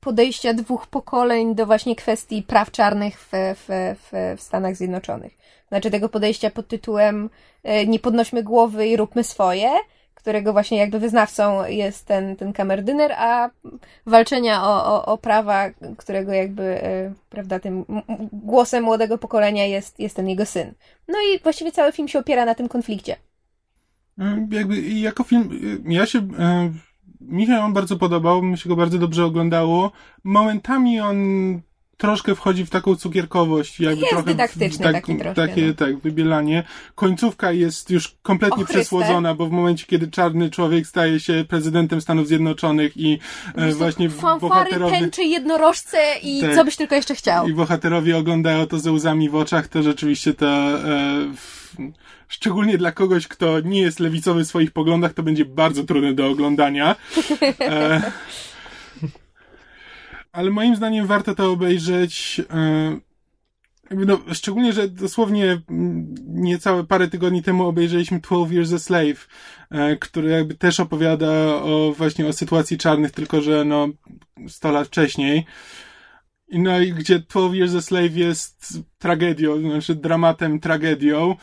podejścia dwóch pokoleń do właśnie kwestii praw czarnych w, w, w, w Stanach Zjednoczonych. Znaczy tego podejścia pod tytułem e, nie podnośmy głowy i róbmy swoje, którego właśnie jakby wyznawcą jest ten, ten kamerdyner, a walczenia o, o, o prawa, którego jakby, e, prawda, tym głosem młodego pokolenia jest, jest ten jego syn. No i właściwie cały film się opiera na tym konflikcie. E, jakby jako film, ja się mi się on bardzo podobał, mi się go bardzo dobrze oglądało. Momentami on troszkę wchodzi w taką cukierkowość. Jakby jest trochę dydaktyczny tak, taki troszkę. Takie, no. tak, wybielanie. Końcówka jest już kompletnie przesłodzona, bo w momencie, kiedy czarny człowiek staje się prezydentem Stanów Zjednoczonych i e, właśnie bohaterowie... tęczy, jednorożce i Tak. co byś tylko jeszcze chciał. I bohaterowie oglądają to ze łzami w oczach, to rzeczywiście to... E, szczególnie dla kogoś, kto nie jest lewicowy w swoich poglądach, to będzie bardzo trudne do oglądania. E, ale moim zdaniem warto to obejrzeć. E, no, szczególnie, że dosłownie mm, niecałe parę tygodni temu obejrzeliśmy 12 Years a Slave, e, który jakby też opowiada o właśnie o sytuacji czarnych, tylko że no 100 lat wcześniej. I No i gdzie 12 Years a Slave jest tragedią, znaczy dramatem, tragedią,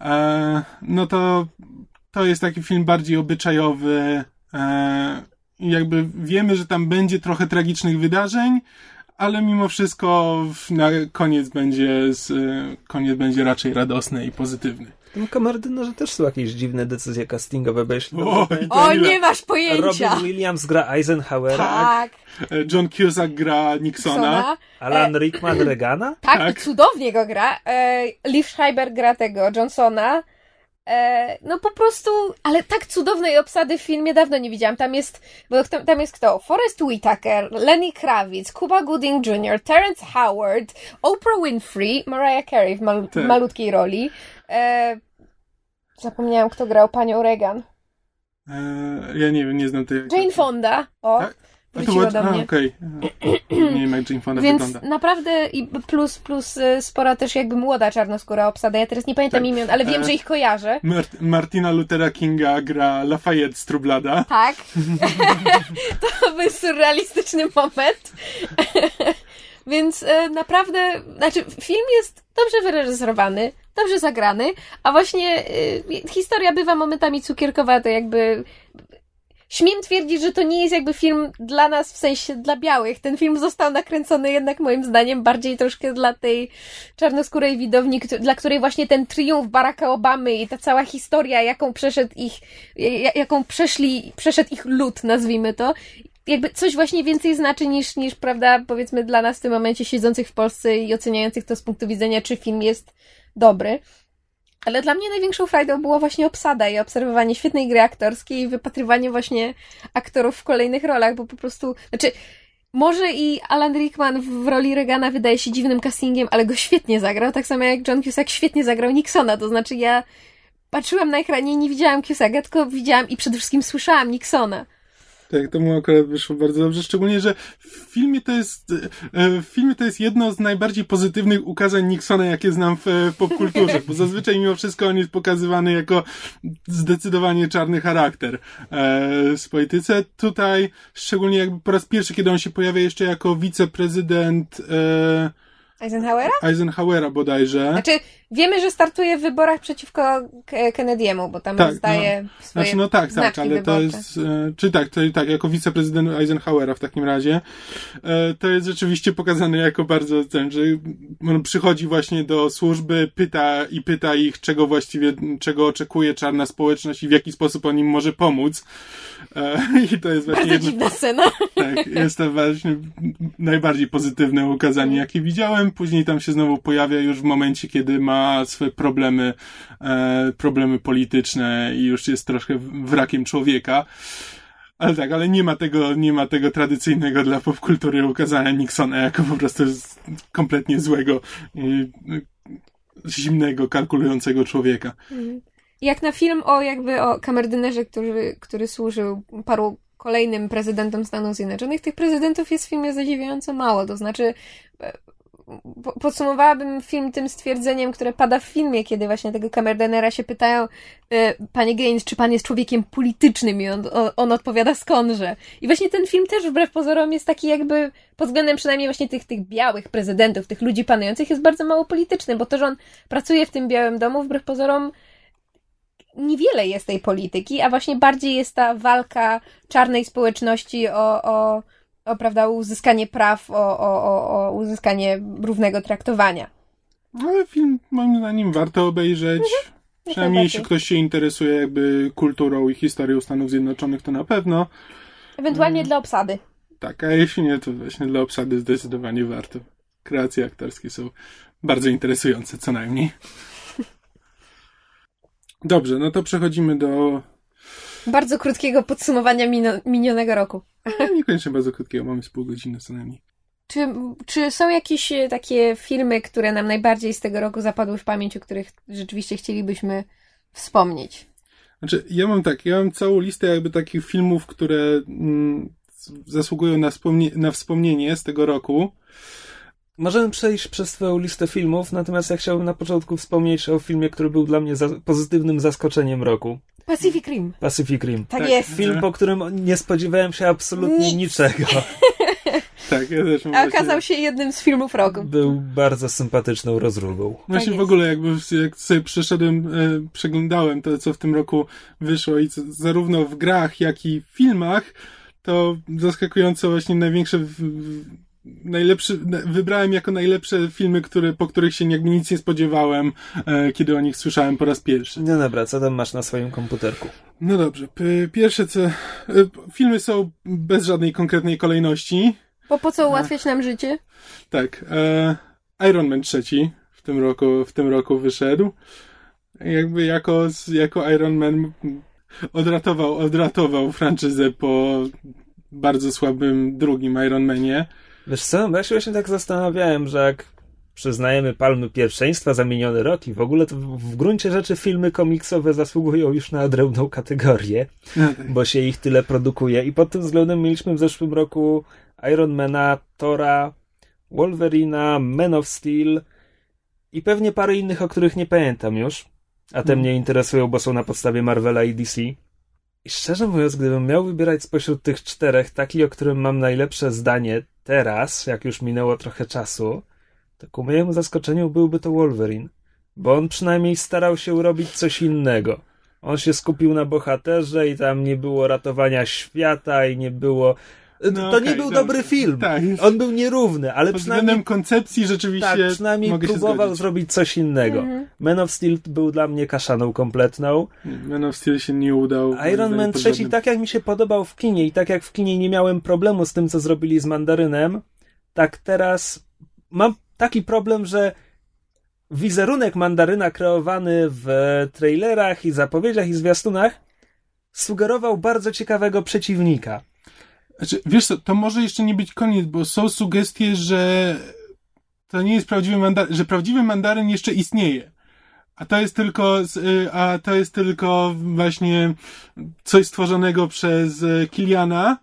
e, no to to jest taki film bardziej obyczajowy, e, jakby wiemy, że tam będzie trochę tragicznych wydarzeń, ale mimo wszystko na koniec będzie, z, e, koniec będzie raczej radosny i pozytywny. Tym kamerdynerze też są jakieś dziwne decyzje castingowe, bo jeśli O, ile? nie masz pojęcia! Robin Williams gra Eisenhowera, Tak, E, John Cusack gra Nixona. Sona. Alan Rickman Reagana. Tak, Tak. i cudownie go gra. E, Liv Schreiber gra tego Johnsona. E, no po prostu, ale tak cudownej obsady w filmie dawno nie widziałam. Tam jest, bo tam, tam jest kto? Forrest Whitaker, Lenny Kravitz, Cuba Gooding Jr., Terrence Howard, Oprah Winfrey, Mariah Carey w mal- Tak. malutkiej roli. E, zapomniałam, kto grał panią Reagan. E, ja nie wiem, nie znam tej Jane Fonda. O, Tak? A to była- do a, mnie. okej. E, Nie wiem, jak Jane Fonda Więc wygląda. naprawdę i plus, plus y, spora też jakby młoda czarnoskóra obsada. Ja teraz nie pamiętam Tak. imion, ale wiem, E, że ich kojarzę. Mart- Martina Luthera Kinga gra Lafayette z Trublada. Tak. to był surrealistyczny moment. Więc e, naprawdę, znaczy film jest dobrze wyreżyserowany, dobrze zagrany, a właśnie e, historia bywa momentami cukierkowa, to jakby śmiem twierdzić, że to nie jest jakby film dla nas, w sensie dla białych. Ten film został nakręcony jednak moim zdaniem bardziej troszkę dla tej czarnoskórej widowni, dla której właśnie ten triumf Baracka Obamy i ta cała historia, jaką przeszedł ich, ja- jaką przeszli, przeszedł ich lud, nazwijmy to, jakby coś właśnie więcej znaczy niż, niż, prawda, powiedzmy dla nas w tym momencie siedzących w Polsce i oceniających to z punktu widzenia, czy film jest dobry. Ale dla mnie największą frajdą było właśnie obsada i obserwowanie świetnej gry aktorskiej i wypatrywanie właśnie aktorów w kolejnych rolach, bo po prostu, znaczy, może i Alan Rickman w roli Regana wydaje się dziwnym castingiem, ale go świetnie zagrał, tak samo jak John Cusack świetnie zagrał Nixona, to znaczy ja patrzyłam na ekranie i nie widziałam Cusacka, tylko widziałam i przede wszystkim słyszałam Nixona. Tak, to mu akurat wyszło bardzo dobrze, szczególnie, że w filmie to jest, e, w filmie to jest jedno z najbardziej pozytywnych ukazań Nixona, jakie znam w e, popkulturze, bo zazwyczaj mimo wszystko on jest pokazywany jako zdecydowanie czarny charakter e, w polityce. Tutaj, szczególnie jakby po raz pierwszy, kiedy on się pojawia jeszcze jako wiceprezydent Eisenhowera? Eisenhowera bodajże. Znaczy, wiemy, że startuje w wyborach przeciwko Kennedy'emu, bo tam Tak, rozdaje swoje Znaczy, no tak, tak, ale to wyborcze. jest, e, czy tak, to, tak, jako wiceprezydent Eisenhowera w takim razie, e, to jest rzeczywiście pokazane jako bardzo ten, że on przychodzi właśnie do służby, pyta i pyta ich, czego właściwie, czego oczekuje czarna społeczność i w jaki sposób on im może pomóc. E, I to jest właśnie Bardzo dziwna scena. tak, jest to właśnie najbardziej pozytywne ukazanie, jakie widziałem. Później tam się znowu pojawia już w momencie, kiedy ma swoje problemy, e, problemy polityczne i już jest troszkę wrakiem człowieka. Ale tak, ale nie ma tego, nie ma tego tradycyjnego dla popkultury ukazania Nixona jako po prostu kompletnie złego y, zimnego, kalkulującego człowieka. Jak na film o jakby o kamerdynerze, który, który służył paru kolejnym prezydentom Stanów Zjednoczonych, tych prezydentów jest w filmie zadziwiająco mało. To znaczy, e, podsumowałabym film tym stwierdzeniem, które pada w filmie, kiedy właśnie tego kamerdenera się pytają, e, panie Gaines, czy pan jest człowiekiem politycznym? I on, on, odpowiada skądże. I właśnie ten film też wbrew pozorom jest taki jakby, pod względem przynajmniej właśnie tych, tych białych prezydentów, tych ludzi panujących, jest bardzo mało polityczny, bo to, że on pracuje w tym Białym Domu, wbrew pozorom niewiele jest tej polityki, a właśnie bardziej jest ta walka czarnej społeczności o, o, o prawda, uzyskanie praw, o, o, o, o uzyskanie równego traktowania. Ale film moim zdaniem warto obejrzeć. Przynajmniej jeśli ktoś się interesuje jakby kulturą i historią Stanów Zjednoczonych, to na pewno. Ewentualnie Mm. dla obsady. Tak, a jeśli nie, to właśnie dla obsady zdecydowanie warto. Kreacje aktorskie są bardzo interesujące, co najmniej. Dobrze, no to przechodzimy do Bardzo krótkiego podsumowania mino- minionego roku. niekoniecznie bardzo krótkiego, mamy z pół godziny co najmniej. Czy, czy są jakieś e, takie filmy, które nam najbardziej z tego roku zapadły w pamięć, o których rzeczywiście chcielibyśmy wspomnieć? Znaczy, ja mam tak, ja mam całą listę jakby takich filmów, które mm, zasługują na, wspomnie- na wspomnienie z tego roku. Możemy przejść przez twoją listę filmów, natomiast ja chciałbym na początku wspomnieć o filmie, który był dla mnie za pozytywnym zaskoczeniem roku. Pacific Rim. Pacific Rim. Tak, Tak. jest. Film, po którym nie spodziewałem się absolutnie Nic. niczego. Tak, ja też mam A właśnie- okazał się jednym z filmów roku. Był bardzo sympatyczną rozróbą. Właśnie Tak w ogóle jakby jak sobie przeszedłem, e, przeglądałem to, co w tym roku wyszło i co, zarówno w grach, jak i w filmach, to zaskakująco właśnie największe, w, w, najlepszy, na- wybrałem jako najlepsze filmy, które, po których się jakby nic nie spodziewałem, e, kiedy o nich słyszałem po raz pierwszy. No dobra, co tam masz na swoim komputerku? No dobrze, p- pierwsze co, e, filmy są bez żadnej konkretnej kolejności, Bo po co ułatwiać nam życie? Tak. E, Iron Man trzeci w tym roku, w tym roku wyszedł. Jakby jako, jako Iron Man odratował, odratował franczyzę po bardzo słabym drugim Iron Manie. Wiesz co, ja się właśnie tak zastanawiałem, że jak przyznajemy palmy pierwszeństwa za miniony rok i w ogóle to w, gruncie rzeczy filmy komiksowe zasługują już na odrębną kategorię, bo się ich tyle produkuje i pod tym względem mieliśmy w zeszłym roku Ironmana, Tora, Wolverina, Man of Steel i pewnie parę innych, o których nie pamiętam już, a te Mhm. mnie interesują, bo są na podstawie Marvela i DC. I szczerze mówiąc, gdybym miał wybierać spośród tych czterech taki, o którym mam najlepsze zdanie teraz, jak już minęło trochę czasu, to ku mojemu zaskoczeniu byłby to Wolverine. Bo on przynajmniej starał się robić coś innego. On się skupił na bohaterze i tam nie było ratowania świata i nie było... No to okej, nie był dobra. dobry film. Tak. On był nierówny, ale Pod przynajmniej, względem koncepcji rzeczywiście tak, przynajmniej próbował zrobić coś innego. Mhm. Man of Steel był dla mnie kaszaną kompletną. Man of Steel się nie udał. Iron Man pod trzeci, żadnym- tak jak mi się podobał w kinie i tak jak w kinie nie miałem problemu z tym, co zrobili z Mandarynem, tak teraz mam taki problem, że wizerunek Mandaryna kreowany w trailerach i zapowiedziach i zwiastunach sugerował bardzo ciekawego przeciwnika. Znaczy, wiesz co, to może jeszcze nie być koniec, bo są sugestie, że to nie jest prawdziwy mandaryn, że prawdziwy mandaryn jeszcze istnieje. A to jest tylko, y, a to jest tylko właśnie coś stworzonego przez y, Kiliana,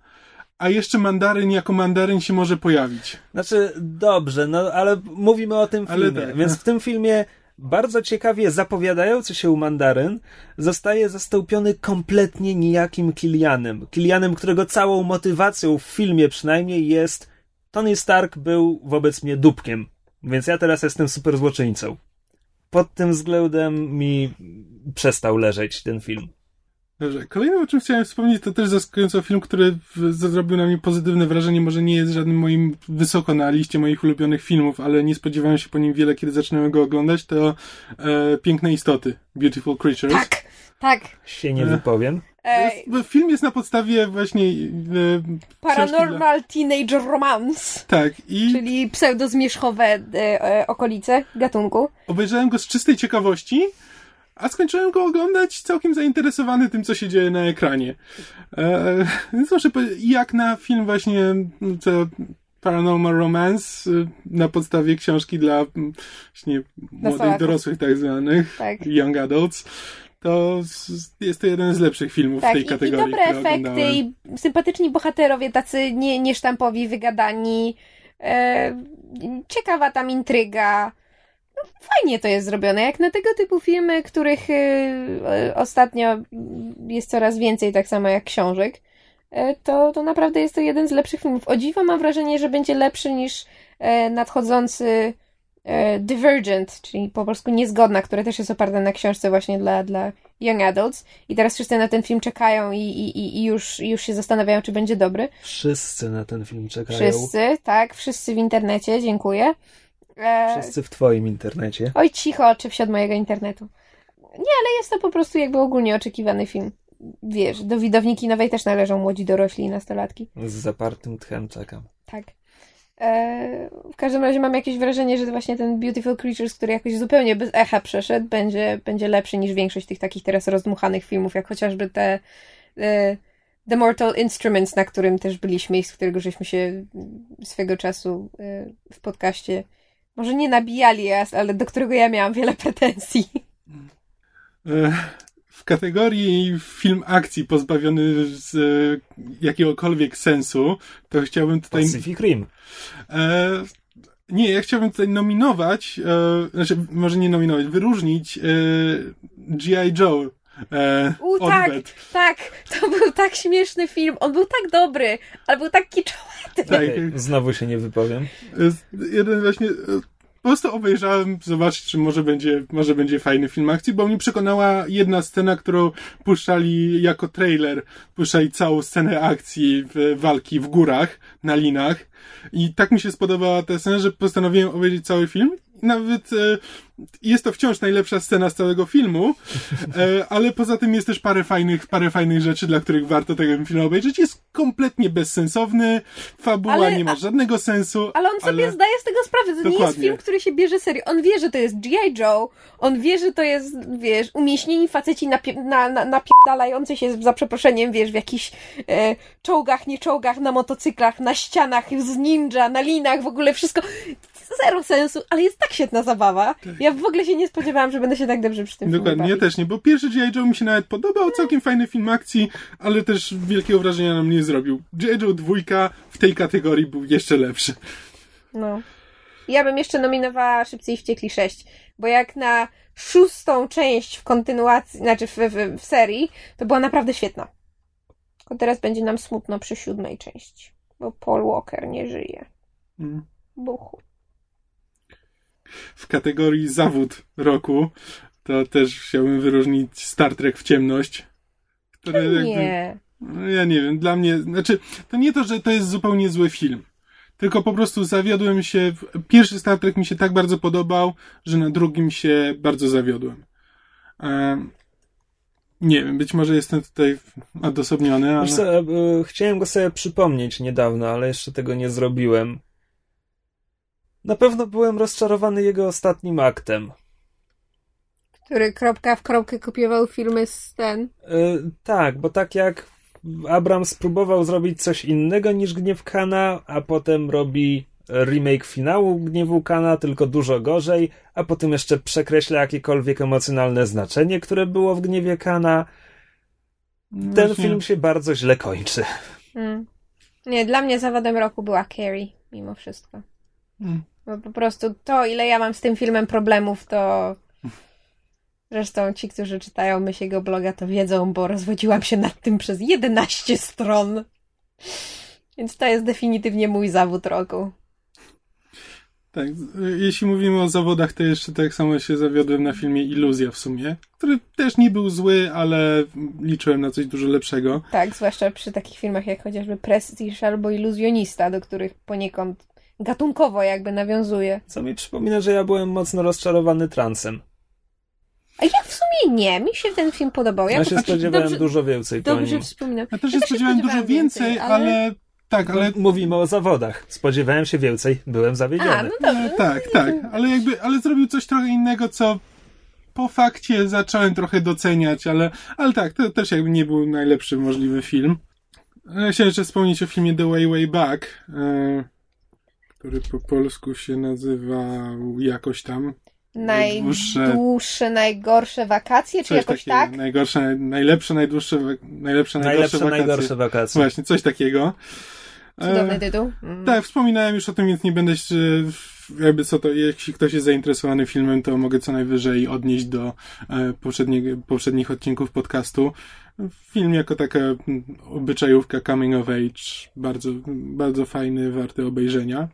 a jeszcze mandaryn jako mandaryn się może pojawić. Znaczy, dobrze, no ale mówimy o tym filmie. tak, Więc no. w tym filmie bardzo ciekawie zapowiadający się mandaryn zostaje zastąpiony kompletnie nijakim Kilianem. Kilianem, którego całą motywacją w filmie przynajmniej jest Tony Stark był wobec mnie dupkiem, więc ja teraz jestem super złoczyńcą. Pod tym względem mi przestał leżeć ten film. Dobrze, kolejnym o czym chciałem wspomnieć, to też zaskakująco film, który zrobił na mnie pozytywne wrażenie. Może nie jest żadnym moim wysoko na liście moich ulubionych filmów, ale nie spodziewałem się po nim wiele, kiedy zaczynałem go oglądać. To e, Piękne Istoty, Beautiful Creatures. Tak, tak. Się nie wypowiem. E, jest, bo film jest na podstawie właśnie. E, Paranormal Teenage Romance, tak, i czyli pseudozmierzchowe e, e, okolice gatunku. obejrzałem go z czystej ciekawości, a skończyłem go oglądać całkiem zainteresowany tym, co się dzieje na ekranie. E, więc muszę powiedzieć, jak na film właśnie co Paranormal Romance y, na podstawie książki dla mm, właśnie młodych dorosłych tak zwanych, Tak. young adults, to jest to jeden z lepszych filmów w Tak, tej i, i kategorii, dobre które efekty, i sympatyczni bohaterowie, tacy nie, niesztampowi, wygadani. E, ciekawa tam intryga. Fajnie to jest zrobione. Jak na tego typu filmy, których e, ostatnio jest coraz więcej, tak samo jak książek, e, to, to naprawdę jest to jeden z lepszych filmów. O dziwo mam wrażenie, że będzie lepszy niż nadchodzący Divergent, czyli po polsku Niezgodna, które też jest oparte na książce właśnie dla, dla young adults. I teraz wszyscy na ten film czekają i, i, i już, już się zastanawiają, czy będzie dobry. Wszyscy na ten film czekają. Wszyscy, tak, wszyscy w internecie, dziękuję. E... Wszyscy w twoim internecie. Oj, cicho, czy wsiadł mojego internetu. Nie, ale jest to po prostu jakby ogólnie oczekiwany film. Wiesz, do widowniki nowej też należą młodzi dorośli i nastolatki. Z zapartym tchem czekam. Tak. E, w każdym razie mam jakieś wrażenie, że właśnie ten Beautiful Creatures, który jakoś zupełnie bez echa przeszedł, będzie, będzie lepszy niż większość tych takich teraz rozdmuchanych filmów, jak chociażby te e, The Mortal Instruments, na którym też byliśmy i z którego żeśmy się swego czasu e, w podcaście może nie nabijali, ale do którego ja miałam wiele pretensji. W kategorii film akcji pozbawiony z jakiegokolwiek sensu, to chciałbym tutaj... Pacific Rim. E, nie, ja chciałbym tutaj nominować, e, znaczy może nie nominować, wyróżnić e, G.I. Joe. E, U, tak, tak, to był tak śmieszny film, on był tak dobry, ale był tak kiczowaty. Tak, znowu się nie wypowiem. Jeden właśnie po prostu obejrzałem, zobaczyć, czy może będzie, może będzie fajny film akcji, bo mnie przekonała jedna scena, którą puszczali jako trailer. Puszczali całą scenę akcji w, walki w górach, na linach. I tak mi się spodobała ta scena, że postanowiłem obejrzeć cały film. Nawet e, jest to wciąż najlepsza scena z całego filmu, e, ale poza tym jest też parę fajnych, parę fajnych rzeczy, dla których warto tego filmu obejrzeć. Jest kompletnie bezsensowny, fabuła ale, nie ma żadnego sensu. Ale on sobie ale... zdaje z tego sprawę, to Dokładnie. nie jest film, który się bierze serio. On wie, że to jest G.I. Joe, on wie, że to jest, wiesz, umieśnieni faceci napie- na, na, napierdalający się, za przeproszeniem, wiesz, w jakichś e, czołgach, nie czołgach, na motocyklach, na ścianach, z ninja, na linach, w ogóle wszystko zero sensu, ale jest tak świetna zabawa. Tak. Ja w ogóle się nie spodziewałam, że będę się tak dobrze przy tym Dokładnie, ja też nie, bo pierwszy G.I. Joe mi się nawet podobał, całkiem fajny film akcji, ale też wielkiego wrażenia na mnie nie zrobił. G.I. Joe dwójka w tej kategorii był jeszcze lepszy. No. Ja bym jeszcze nominowała Szybcy i Wściekli 6, bo jak na szóstą część w kontynuacji, znaczy w, w, w serii, to była naprawdę świetna. Tylko teraz będzie nam smutno przy siódmej części, bo Paul Walker nie żyje. Mm. Buchu w kategorii zawód roku, to też chciałbym wyróżnić Star Trek w ciemność. Które nie. no ja nie wiem, dla mnie, znaczy, to nie to, że to jest zupełnie zły film. Tylko po prostu zawiodłem się. Pierwszy Star Trek mi się tak bardzo podobał, że na drugim się bardzo zawiodłem. Um, nie wiem, być może jestem tutaj odosobniony, ale... Co, e, chciałem go sobie przypomnieć niedawno, ale jeszcze tego nie zrobiłem. Na pewno byłem rozczarowany jego ostatnim aktem. Który kropka w kropkę kopiował filmy z ten. Yy, tak, bo tak jak Abram spróbował zrobić coś innego niż Gniew Kana, a potem robi remake finału Gniewu Kana, tylko dużo gorzej, a potem jeszcze przekreśla jakiekolwiek emocjonalne znaczenie, które było w Gniewie Kana. No Ten film się bardzo źle kończy. Hmm. Nie, dla mnie zawodem roku była Carrie, mimo wszystko. Bo po prostu to, ile ja mam z tym filmem problemów, to zresztą ci, którzy czytają myślego bloga, to wiedzą, bo rozwodziłam się nad tym przez 11 stron. Więc to jest definitywnie mój zawód roku. Tak, jeśli mówimy o zawodach, to jeszcze tak samo się zawiodłem na filmie Iluzja w sumie, który też nie był zły, ale liczyłem na coś dużo lepszego. Tak, zwłaszcza przy takich filmach jak chociażby Prestige albo Iluzjonista, do których poniekąd gatunkowo jakby nawiązuje. Co mi przypomina, że ja byłem mocno rozczarowany transem. A ja w sumie nie, mi się ten film podobał. Ja, ja się spodziewałem dobrze, dużo więcej. Dobrze wspominam. Ja też się ja spodziewałem, się spodziewałem dużo więcej, więcej ale... ale... Tak, ale... Mówimy o zawodach. Spodziewałem się więcej, byłem zawiedziony. A, no dobrze. No, tak, tak, ale jakby, ale zrobił coś trochę innego, co po fakcie zacząłem trochę doceniać, ale, ale tak, to też jakby nie był najlepszy możliwy film. Ja chciałem jeszcze wspomnieć o filmie The Way Way Back. Który po polsku się nazywał jakoś tam. Najdłuższe, najdłuższe najgorsze wakacje, czy jakoś takiego, tak? Najgorsze, najlepsze, najdłuższe, najlepsze, najgorsze, najlepsze wakacje. najgorsze wakacje. Właśnie, coś takiego. Cudowny E, tytuł. Mm. Tak, wspominałem już o tym, więc nie będę się, jakby co to, jeśli ktoś jest zainteresowany filmem, to mogę co najwyżej odnieść do e, poprzednich odcinków podcastu. Film jako taka mm, obyczajówka coming of age, bardzo, bardzo fajny, warty obejrzenia.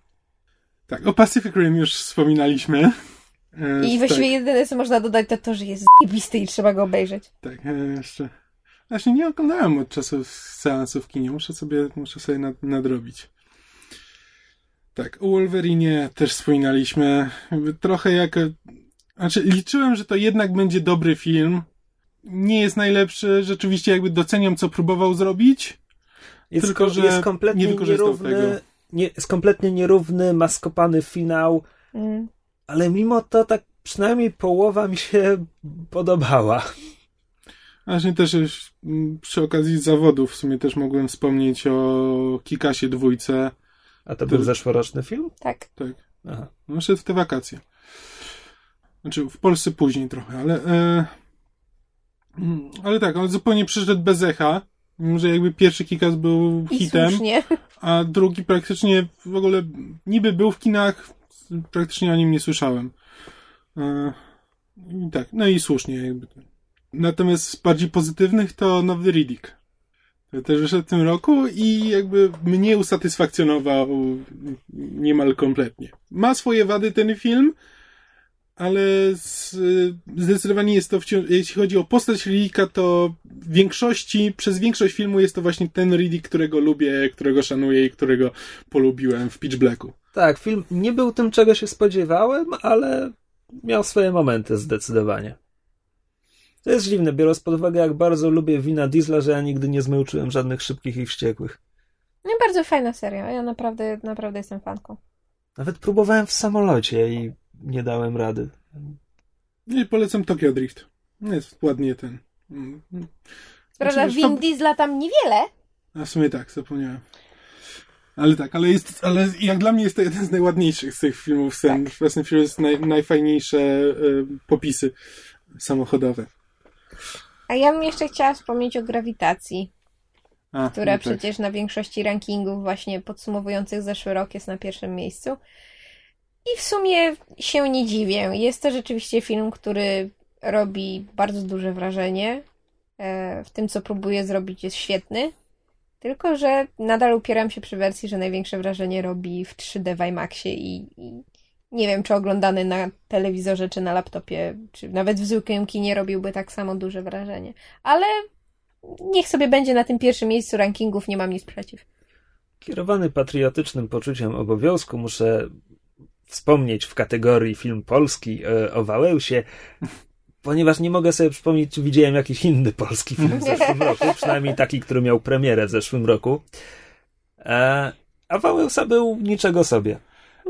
Tak, o Pacific Rim już wspominaliśmy. E, I właściwie jedyne, co można dodać, to to, że jest zjebisty i trzeba go obejrzeć. Tak, e, jeszcze. Właśnie nie oglądałem od czasu seansów w kinie. Muszę sobie, muszę sobie nad, nadrobić. Tak, o Wolverine też wspominaliśmy. Trochę jak. Znaczy, liczyłem, że to jednak będzie dobry film. Nie jest najlepszy. Rzeczywiście, jakby doceniam, co próbował zrobić. Jest, Tylko, ko- że jest kompletnie nie wykorzystał nierówny, tego. Nie, jest kompletnie nierówny, maskopany finał, Mm. ale mimo to tak przynajmniej połowa mi się podobała. Właśnie też mm, przy okazji zawodów w sumie też mogłem wspomnieć o Kikasie dwójce. A to To- był zeszłoroczny film? Tak. Tak. Aha. No, szedł w te wakacje. Znaczy, w Polsce później trochę, ale. E, mm, ale tak, on zupełnie przyszedł bez echa. Że jakby pierwszy Kikas był I hitem, słusznie. a drugi praktycznie w ogóle niby był w kinach, praktycznie o nim nie słyszałem. E, i tak, no i słusznie jakby. Natomiast z bardziej pozytywnych to nowy Riddick. To też wyszedł w tym roku i jakby mnie usatysfakcjonował niemal kompletnie. Ma swoje wady ten film, ale z, zdecydowanie jest to wciąż, jeśli chodzi o postać Riddicka, to w większości, przez większość filmu jest to właśnie ten Riddick, którego lubię, którego szanuję i którego polubiłem w Pitch Blacku. Tak, film nie był tym, czego się spodziewałem, ale miał swoje momenty zdecydowanie. To jest dziwne, biorąc pod uwagę, jak bardzo lubię wina Diesla, że ja nigdy nie zmyłczyłem żadnych szybkich i wściekłych. No bardzo fajna seria. Ja naprawdę, naprawdę jestem fanką. Nawet próbowałem w samolocie i nie dałem rady. Nie polecam Tokyo Drift. Jest ładnie ten. Prawda, Znaczy, Vin Diesla tam niewiele. A w sumie tak, zapomniałem. Ale tak, ale jest, ale jak dla mnie jest to jeden z najładniejszych z tych filmów. Ten Fast and Furious naj, najfajniejsze e, popisy samochodowe. A ja bym jeszcze chciała wspomnieć o grawitacji, A, która no tak. przecież na większości rankingów właśnie podsumowujących zeszły rok jest na pierwszym miejscu. I w sumie się nie dziwię. Jest to rzeczywiście film, który robi bardzo duże wrażenie. E, W tym, co próbuje zrobić, jest świetny. Tylko, że nadal upieram się przy wersji, że największe wrażenie robi w 3D w IMAXie i, i nie wiem, czy oglądany na telewizorze, czy na laptopie, czy nawet w zwykłym kinie robiłby tak samo duże wrażenie. Ale niech sobie będzie na tym pierwszym miejscu rankingów, nie mam nic przeciw. Kierowany patriotycznym poczuciem obowiązku muszę wspomnieć w kategorii film polski e, o Wałęsie, ponieważ nie mogę sobie przypomnieć, czy widziałem jakiś inny polski film w zeszłym roku, przynajmniej taki, który miał premierę w zeszłym roku. E, a Wałęsa był niczego sobie.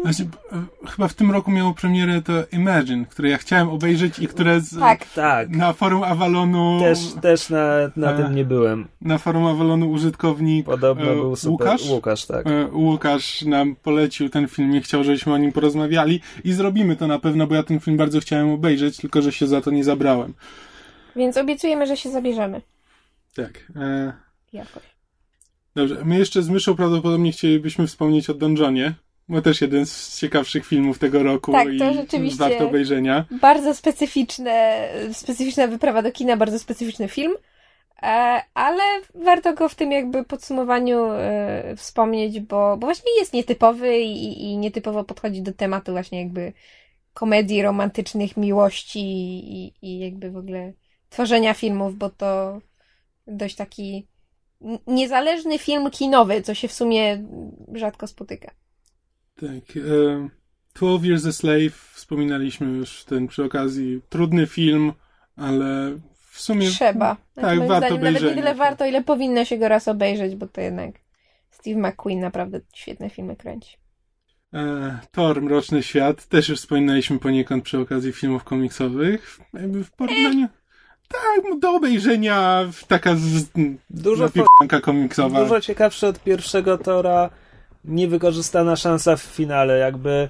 Właśnie, e, chyba w tym roku miało premierę to Imagine, które ja chciałem obejrzeć i które z, Tak, Tak, na forum Avalonu też, też na, na E. tym nie byłem. na forum Avalonu użytkownik Podobno e, był super. Łukasz, Łukasz tak. E, Łukasz nam polecił ten film i chciał, żebyśmy o nim porozmawiali i zrobimy to na pewno, bo ja ten film bardzo chciałem obejrzeć, tylko że się za to nie zabrałem. więc obiecujemy, że się zabierzemy. Tak. E, Jakoś. dobrze, my jeszcze z Myszą prawdopodobnie chcielibyśmy wspomnieć o Donjonie, bo też jeden z ciekawszych filmów tego roku Tak, i to rzeczywiście- warto obejrzenia. Bardzo specyficzne, specyficzna wyprawa do kina, bardzo specyficzny film, e, ale warto go w tym jakby podsumowaniu e, wspomnieć, bo, bo właśnie jest nietypowy i, i nietypowo podchodzi do tematu właśnie jakby komedii romantycznych, miłości i, i jakby w ogóle tworzenia filmów, bo to dość taki niezależny film kinowy, co się w sumie rzadko spotyka. Tak. E, 12 Years a Slave wspominaliśmy już ten przy okazji. Trudny film, ale w sumie... Trzeba. Znaczy, Tak, moim warto zdaniem nawet nie tyle warto, ile powinno się go raz obejrzeć, bo to jednak Steve McQueen naprawdę świetne filmy kręci. E, Thor, Mroczny Świat, też już wspominaliśmy poniekąd przy okazji filmów komiksowych. Jakby w porównaniu... Tak, do obejrzenia taka z... Dużo, komiksowa. dużo ciekawsze od pierwszego Tora niewykorzystana szansa w finale. Jakby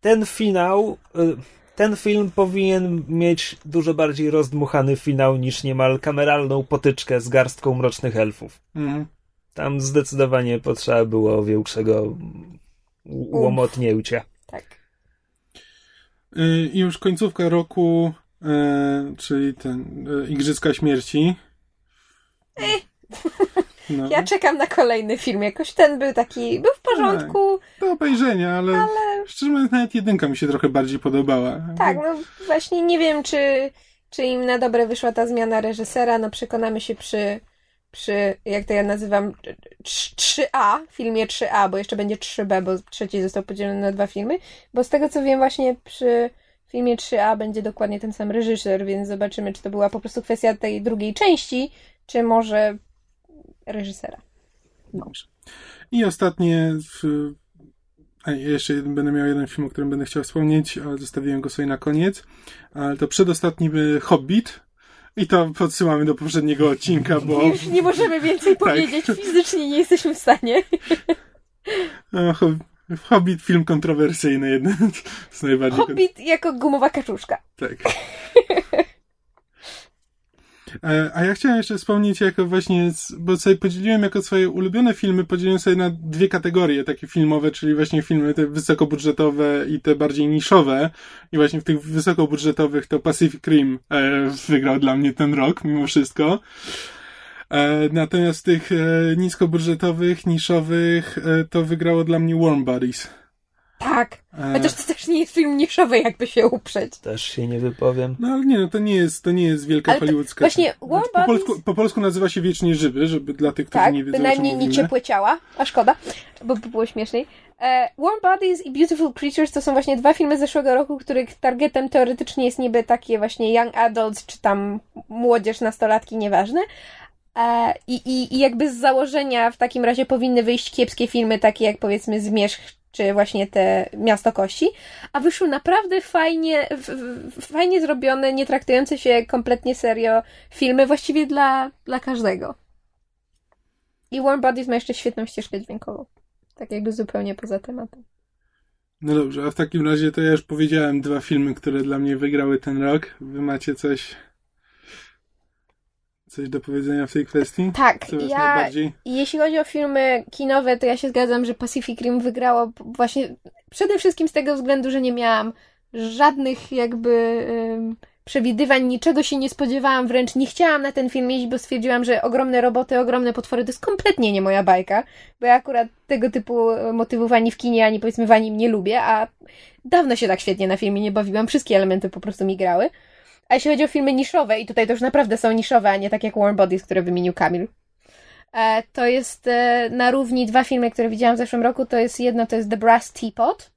ten finał, y, ten film powinien mieć dużo bardziej rozdmuchany finał niż niemal kameralną potyczkę z garstką mrocznych elfów. Mhm. Tam zdecydowanie potrzeba było większego łomotnięcia. Tak. Y, I już końcówka roku, e, czyli ten Igrzyska Śmierci. No, Ja czekam na kolejny film. Jakoś ten był taki, był w porządku. do obejrzenia, ale, Ale- szczerze mówiąc nawet jedynka mi się trochę bardziej podobała. Tak, no właśnie nie wiem, czy, czy im na dobre wyszła ta zmiana reżysera. No przekonamy się przy, przy jak to ja nazywam, 3A, filmie 3A, bo jeszcze będzie 3B, bo trzeci został podzielony na dwa filmy. Bo z tego co wiem, właśnie przy filmie 3A będzie dokładnie ten sam reżyser, więc zobaczymy, czy to była po prostu kwestia tej drugiej części, czy może reżysera. Dobrze. I ostatnie, w... A jeszcze jeden, będę miał jeden film, o którym będę chciał wspomnieć, ale zostawiłem go sobie na koniec. Ale to przedostatni by Hobbit. I to podsyłamy do poprzedniego odcinka, bo Już nie możemy więcej Tak. powiedzieć, fizycznie nie jesteśmy w stanie. Hob- Hobbit film kontrowersyjny, jeden z najbardziej... Hobbit jako gumowa kaczuszka. Tak. E, A ja chciałem jeszcze wspomnieć, jako właśnie, bo sobie podzieliłem jako swoje ulubione filmy, podzieliłem sobie na dwie kategorie takie filmowe, czyli właśnie filmy te wysokobudżetowe i te bardziej niszowe. I właśnie w tych wysokobudżetowych to Pacific Rim e, wygrał dla mnie ten rok, mimo wszystko. E, natomiast tych niskobudżetowych, niszowych to wygrało dla mnie Warm Bodies. Tak. E, Chociaż to też nie jest film niszowy, jakby się uprzeć. Też się nie wypowiem. No ale nie, no to nie jest, to nie jest wielka Ale hollywoodzka. właśnie po, Warm po, Bodies- polsku, po polsku nazywa się Wiecznie Żywy, żeby dla tych, którzy Tak, nie wiedzą, bynajmniej o czym nie ciepłe ciała, a szkoda, bo by było śmieszniej. E, Warm Bodies i Beautiful Creatures to są właśnie dwa filmy z zeszłego roku, których targetem teoretycznie jest niby takie właśnie young adults, czy tam młodzież, nastolatki, nieważne. E, i, i, I jakby z założenia w takim razie powinny wyjść kiepskie filmy, takie jak powiedzmy Zmierzch, czy właśnie te Miasto Kości, a wyszły naprawdę fajnie, fajnie zrobione, nie traktujące się kompletnie serio filmy, właściwie dla, dla każdego. I Warm Bodies ma jeszcze świetną ścieżkę dźwiękową. Tak jakby zupełnie poza tematem. No dobrze, a w takim razie to ja już powiedziałem dwa filmy, które dla mnie wygrały ten rok. Wy macie coś coś do powiedzenia w tej kwestii? Tak, ja, jeśli chodzi o filmy kinowe, to ja się zgadzam, że Pacific Rim wygrało właśnie przede wszystkim z tego względu, że nie miałam żadnych jakby ym, przewidywań, niczego się nie spodziewałam, wręcz nie chciałam na ten film iść, bo stwierdziłam, że ogromne roboty, ogromne potwory to jest kompletnie nie moja bajka, bo ja akurat tego typu e, motywów ani w kinie, ani powiedzmy w anim nie lubię, a dawno się tak świetnie na filmie nie bawiłam, wszystkie elementy po prostu mi grały. A jeśli chodzi o filmy niszowe, i tutaj to już naprawdę są niszowe, a nie tak jak Warm Bodies, które wymienił Kamil, e, to jest e, na równi dwa filmy, które widziałam w zeszłym roku. To jest jedno, to jest The Brass Teapot,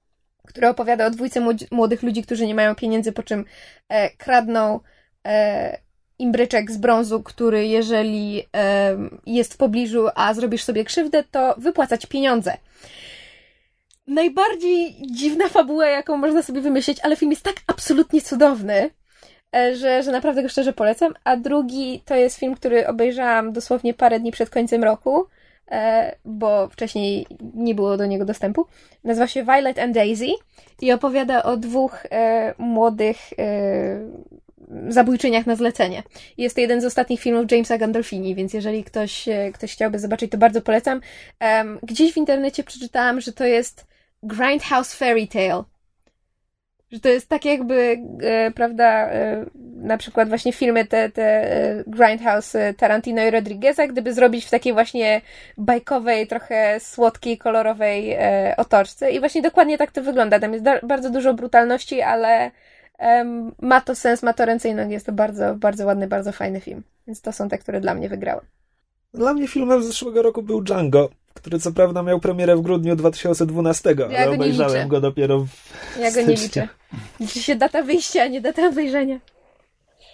które opowiada o dwójce młodych ludzi, którzy nie mają pieniędzy, po czym e, kradną imbryczek z brązu, który jeżeli jest w pobliżu, a zrobisz sobie krzywdę, to wypłacać pieniądze. Najbardziej dziwna fabuła, jaką można sobie wymyślić, ale film jest tak absolutnie cudowny, że, że naprawdę go szczerze polecam. A drugi to jest film, który obejrzałam dosłownie parę dni przed końcem roku, e, bo wcześniej nie było do niego dostępu. Nazywa się Violet and Daisy i opowiada o dwóch e, młodych e, zabójczyniach na zlecenie. Jest to jeden z ostatnich filmów Jamesa Gandolfini, więc jeżeli ktoś, e, ktoś chciałby zobaczyć, to bardzo polecam. Gdzieś w internecie przeczytałam, że to jest Grindhouse Fairy Tale. Że to jest tak jakby, e, prawda, e, na przykład właśnie filmy te, te e, Grindhouse e, Tarantino i Rodrigueza, gdyby zrobić w takiej właśnie bajkowej, trochę słodkiej, kolorowej e, otoczce. I właśnie dokładnie tak to wygląda. Tam jest bardzo dużo brutalności, ale ma to sens, ma to ręce i nogi. Jest to bardzo, bardzo ładny, bardzo fajny film. Więc to są te, które dla mnie wygrały. Dla mnie filmem z zeszłego roku był Django, który co prawda miał premierę w grudniu 2012, Ja ale go obejrzałem liczę. go dopiero w Ja go nie liczę. Liczy się data wyjścia, a nie data obejrzenia.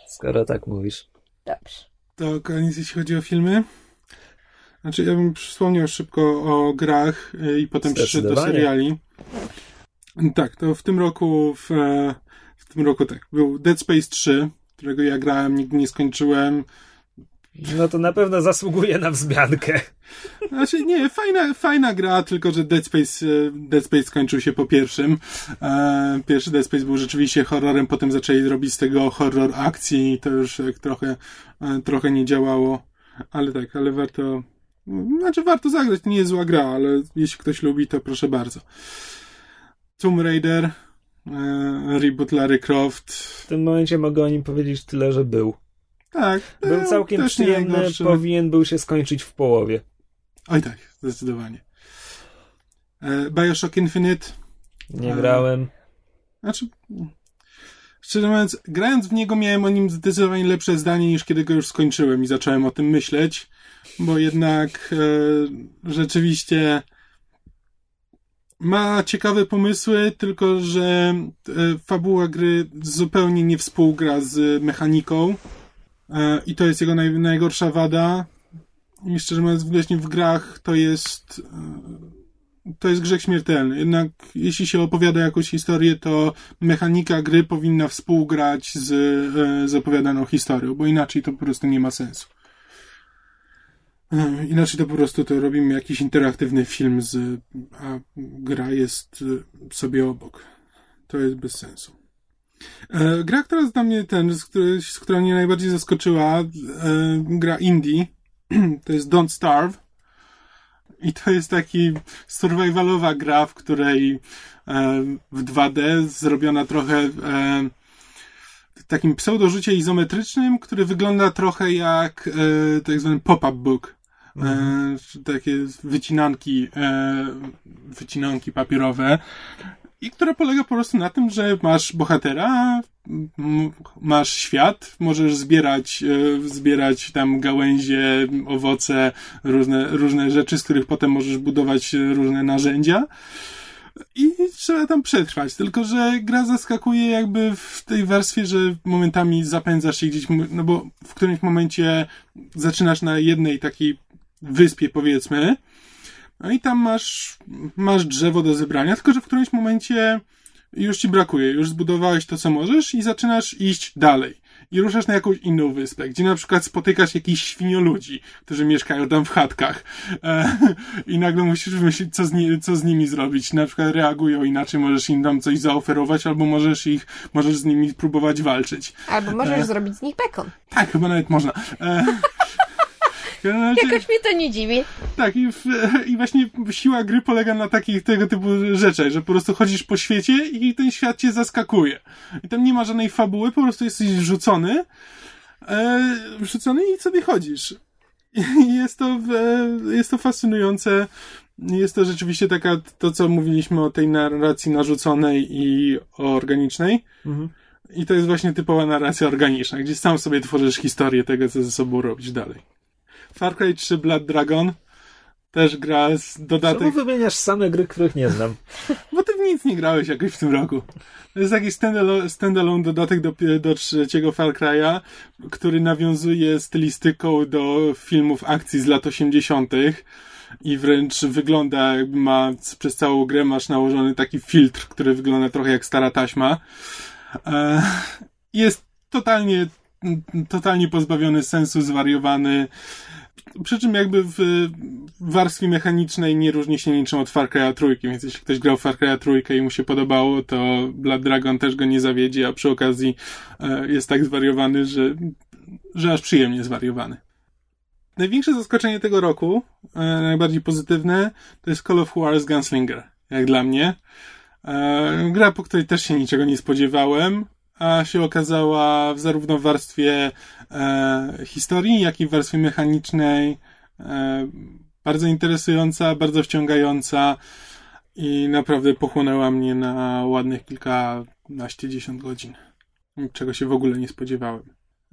Skoro tak mówisz. Dobrze. To koniec, jeśli chodzi o filmy. Znaczy, ja bym wspomniał szybko o grach y, i potem przeszedł do seriali. Tak, to w tym roku, w, e, w tym roku tak, był Dead Space 3, którego ja grałem, nigdy nie skończyłem. No to na pewno zasługuje na wzmiankę. Znaczy, nie, fajna, fajna gra, tylko że Dead Space, e, Dead Space skończył się po pierwszym. E, Pierwszy Dead Space był rzeczywiście horrorem, potem zaczęli robić z tego horror akcji i to już trochę, e, trochę nie działało. Ale tak, ale warto, Znaczy warto zagrać, to nie jest zła gra, ale jeśli ktoś lubi, to proszę bardzo. Tomb Raider, reboot Larry Croft. W tym momencie mogę o nim powiedzieć tyle, że był. Tak. Był całkiem przyjemny, powinien był się skończyć w połowie. Oj tak, zdecydowanie. E, Bioshock Infinite. Nie e, grałem. Znaczy, szczerze mówiąc, grając w niego miałem o nim zdecydowanie lepsze zdanie niż kiedy go już skończyłem i zacząłem o tym myśleć, bo jednak e, rzeczywiście ma ciekawe pomysły, tylko że e, fabuła gry zupełnie nie współgra z mechaniką e, i to jest jego naj, najgorsza wada. I szczerze mówiąc, właśnie w grach to jest e, to jest grzech śmiertelny. Jednak jeśli się opowiada jakąś historię, to mechanika gry powinna współgrać z, z opowiadaną historią, bo inaczej to po prostu nie ma sensu. Inaczej to po prostu to robimy jakiś interaktywny film z, a gra jest sobie obok. To jest bez sensu. E, gra, która dla mnie ten, z, której, z która mnie najbardziej zaskoczyła, e, gra indie, to jest Don't Starve. I to jest taki survivalowa gra, w której e, w 2D zrobiona trochę takim pseudo-życie izometrycznym, który wygląda trochę jak e, tak zwany pop-up book. Mhm. E, takie wycinanki, e, wycinanki papierowe i które polega po prostu na tym, że masz bohatera, masz świat, możesz zbierać, e, zbierać tam gałęzie, owoce, różne, różne rzeczy, z których potem możesz budować różne narzędzia. I trzeba tam przetrwać. Tylko, że gra zaskakuje jakby w tej warstwie, że momentami zapędzasz się gdzieś, no bo w którymś momencie zaczynasz na jednej takiej wyspie, powiedzmy. No i tam masz, masz drzewo do zebrania, tylko że w którymś momencie już ci brakuje, już zbudowałeś to, co możesz i zaczynasz iść dalej. I ruszasz na jakąś inną wyspę, gdzie na przykład spotykasz jakichś świnioludzi, którzy mieszkają tam w chatkach. E, I nagle musisz wymyślić, co z, ni- co z nimi zrobić. Na przykład reagują inaczej, możesz im tam coś zaoferować, albo możesz ich, możesz z nimi próbować walczyć. Albo możesz e, zrobić z nich bekon. Tak, chyba nawet można. E, Razie, Jakoś mnie to nie dziwi. Tak, i, w, i właśnie siła gry polega na takich tego typu rzeczach, że po prostu chodzisz po świecie i ten świat cię zaskakuje. I tam nie ma żadnej fabuły, po prostu jesteś rzucony, e, rzucony i sobie chodzisz. I jest to, e, jest to fascynujące. Jest to rzeczywiście taka, to co mówiliśmy o tej narracji narzuconej i organicznej. Mhm. I to jest właśnie typowa narracja organiczna, gdzie sam sobie tworzysz historię tego, co ze sobą robić dalej. Far Cry 3 Blood Dragon też gra z dodatek. Czemu wymieniasz same gry, których nie znam? Bo ty w nic nie grałeś jakoś w tym roku. To jest jakiś standalone, standalone dodatek do, do trzeciego Far Cry'a, który nawiązuje stylistyką do filmów akcji z lat 80. i wręcz wygląda jakby ma, przez całą grę masz nałożony taki filtr, który wygląda trochę jak stara taśma. E, jest totalnie, totalnie pozbawiony sensu, zwariowany przy czym jakby w warstwie mechanicznej nie różni się niczym od Far Cry'a trójki, więc jeśli ktoś grał Far Cry'a trójkę i mu się podobało, to Blood Dragon też go nie zawiedzie, a przy okazji e, jest tak zwariowany, że, że aż przyjemnie zwariowany. Największe zaskoczenie tego roku, e, najbardziej pozytywne, to jest Call of Juarez Gunslinger, jak dla mnie. E, gra, po której też się niczego nie spodziewałem, a się okazała w zarówno w warstwie e, historii, jak i w warstwie mechanicznej e, bardzo interesująca, bardzo wciągająca i naprawdę pochłonęła mnie na ładnych kilkanaście, dziesiąt godzin. Czego się w ogóle nie spodziewałem.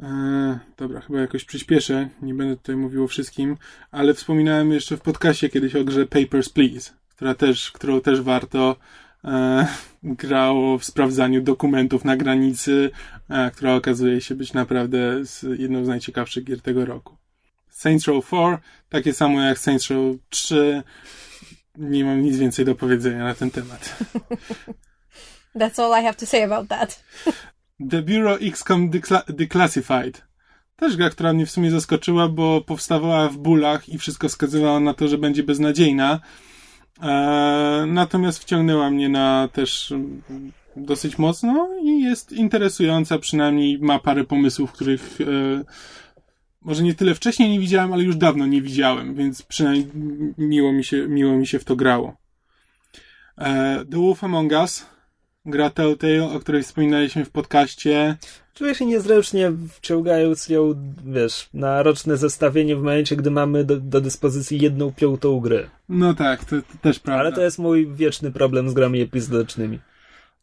E, dobra, chyba jakoś przyspieszę, nie będę tutaj mówił o wszystkim, ale wspominałem jeszcze w podcaście kiedyś o grze Papers, Please, która też, którą też warto e, grał w sprawdzaniu dokumentów na granicy, e, która okazuje się być naprawdę z, jedną z najciekawszych gier tego roku. Saints Row 4, takie samo jak Saints Row 3. Nie mam nic więcej do powiedzenia na ten temat. That's all I have to say about that. The Bureau XCOM Declassified. Też gra, która mnie w sumie zaskoczyła, bo powstawała w bólach i wszystko wskazywało na to, że będzie beznadziejna. E, natomiast wciągnęła mnie na też dosyć mocno i jest interesująca, przynajmniej ma parę pomysłów, których, e, może nie tyle wcześniej nie widziałem, ale już dawno nie widziałem, więc przynajmniej miło mi się, miło mi się w to grało. E, The Wolf Among Us, gra Telltale, o której wspominaliśmy w podcaście. Czuję się niezręcznie wciągając ją, wiesz, na roczne zestawienie w momencie, gdy mamy do, do dyspozycji jedną piątą gry. No tak, to, to też prawda. Ale to jest mój wieczny problem z grami epizodycznymi.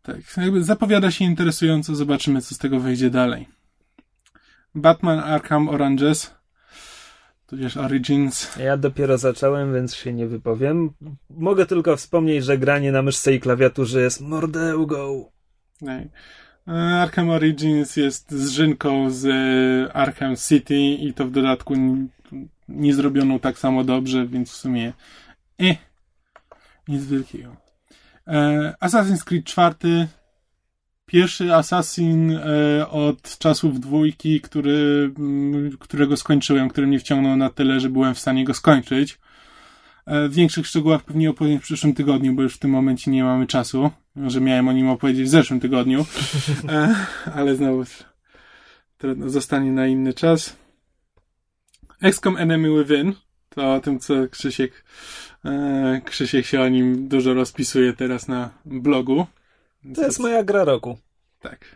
Tak, jakby zapowiada się interesująco, zobaczymy co z tego wyjdzie dalej. Batman Arkham Oranges, tudzież Origins. Ja dopiero zacząłem, więc się nie wypowiem. Mogę tylko wspomnieć, że granie na myszce i klawiaturze jest mordełgą. Tak. Arkham Origins jest zżynką z e, Arkham City i to w dodatku nie zrobioną tak samo dobrze, więc w sumie eh, nic wielkiego. E, Assassin's Creed 4 pierwszy Assassin e, od czasów dwójki, który, którego skończyłem, który mnie wciągnął na tyle, że byłem w stanie go skończyć. W większych szczegółach pewnie opowiem w przyszłym tygodniu, bo już w tym momencie nie mamy czasu, że miałem o nim opowiedzieć w zeszłym tygodniu, ale znowu trudno, zostanie na inny czas. XCOM Enemy Within, to o tym, co Krzysiek, Krzysiek się o nim dużo rozpisuje teraz na blogu. To jest moja gra roku. Tak.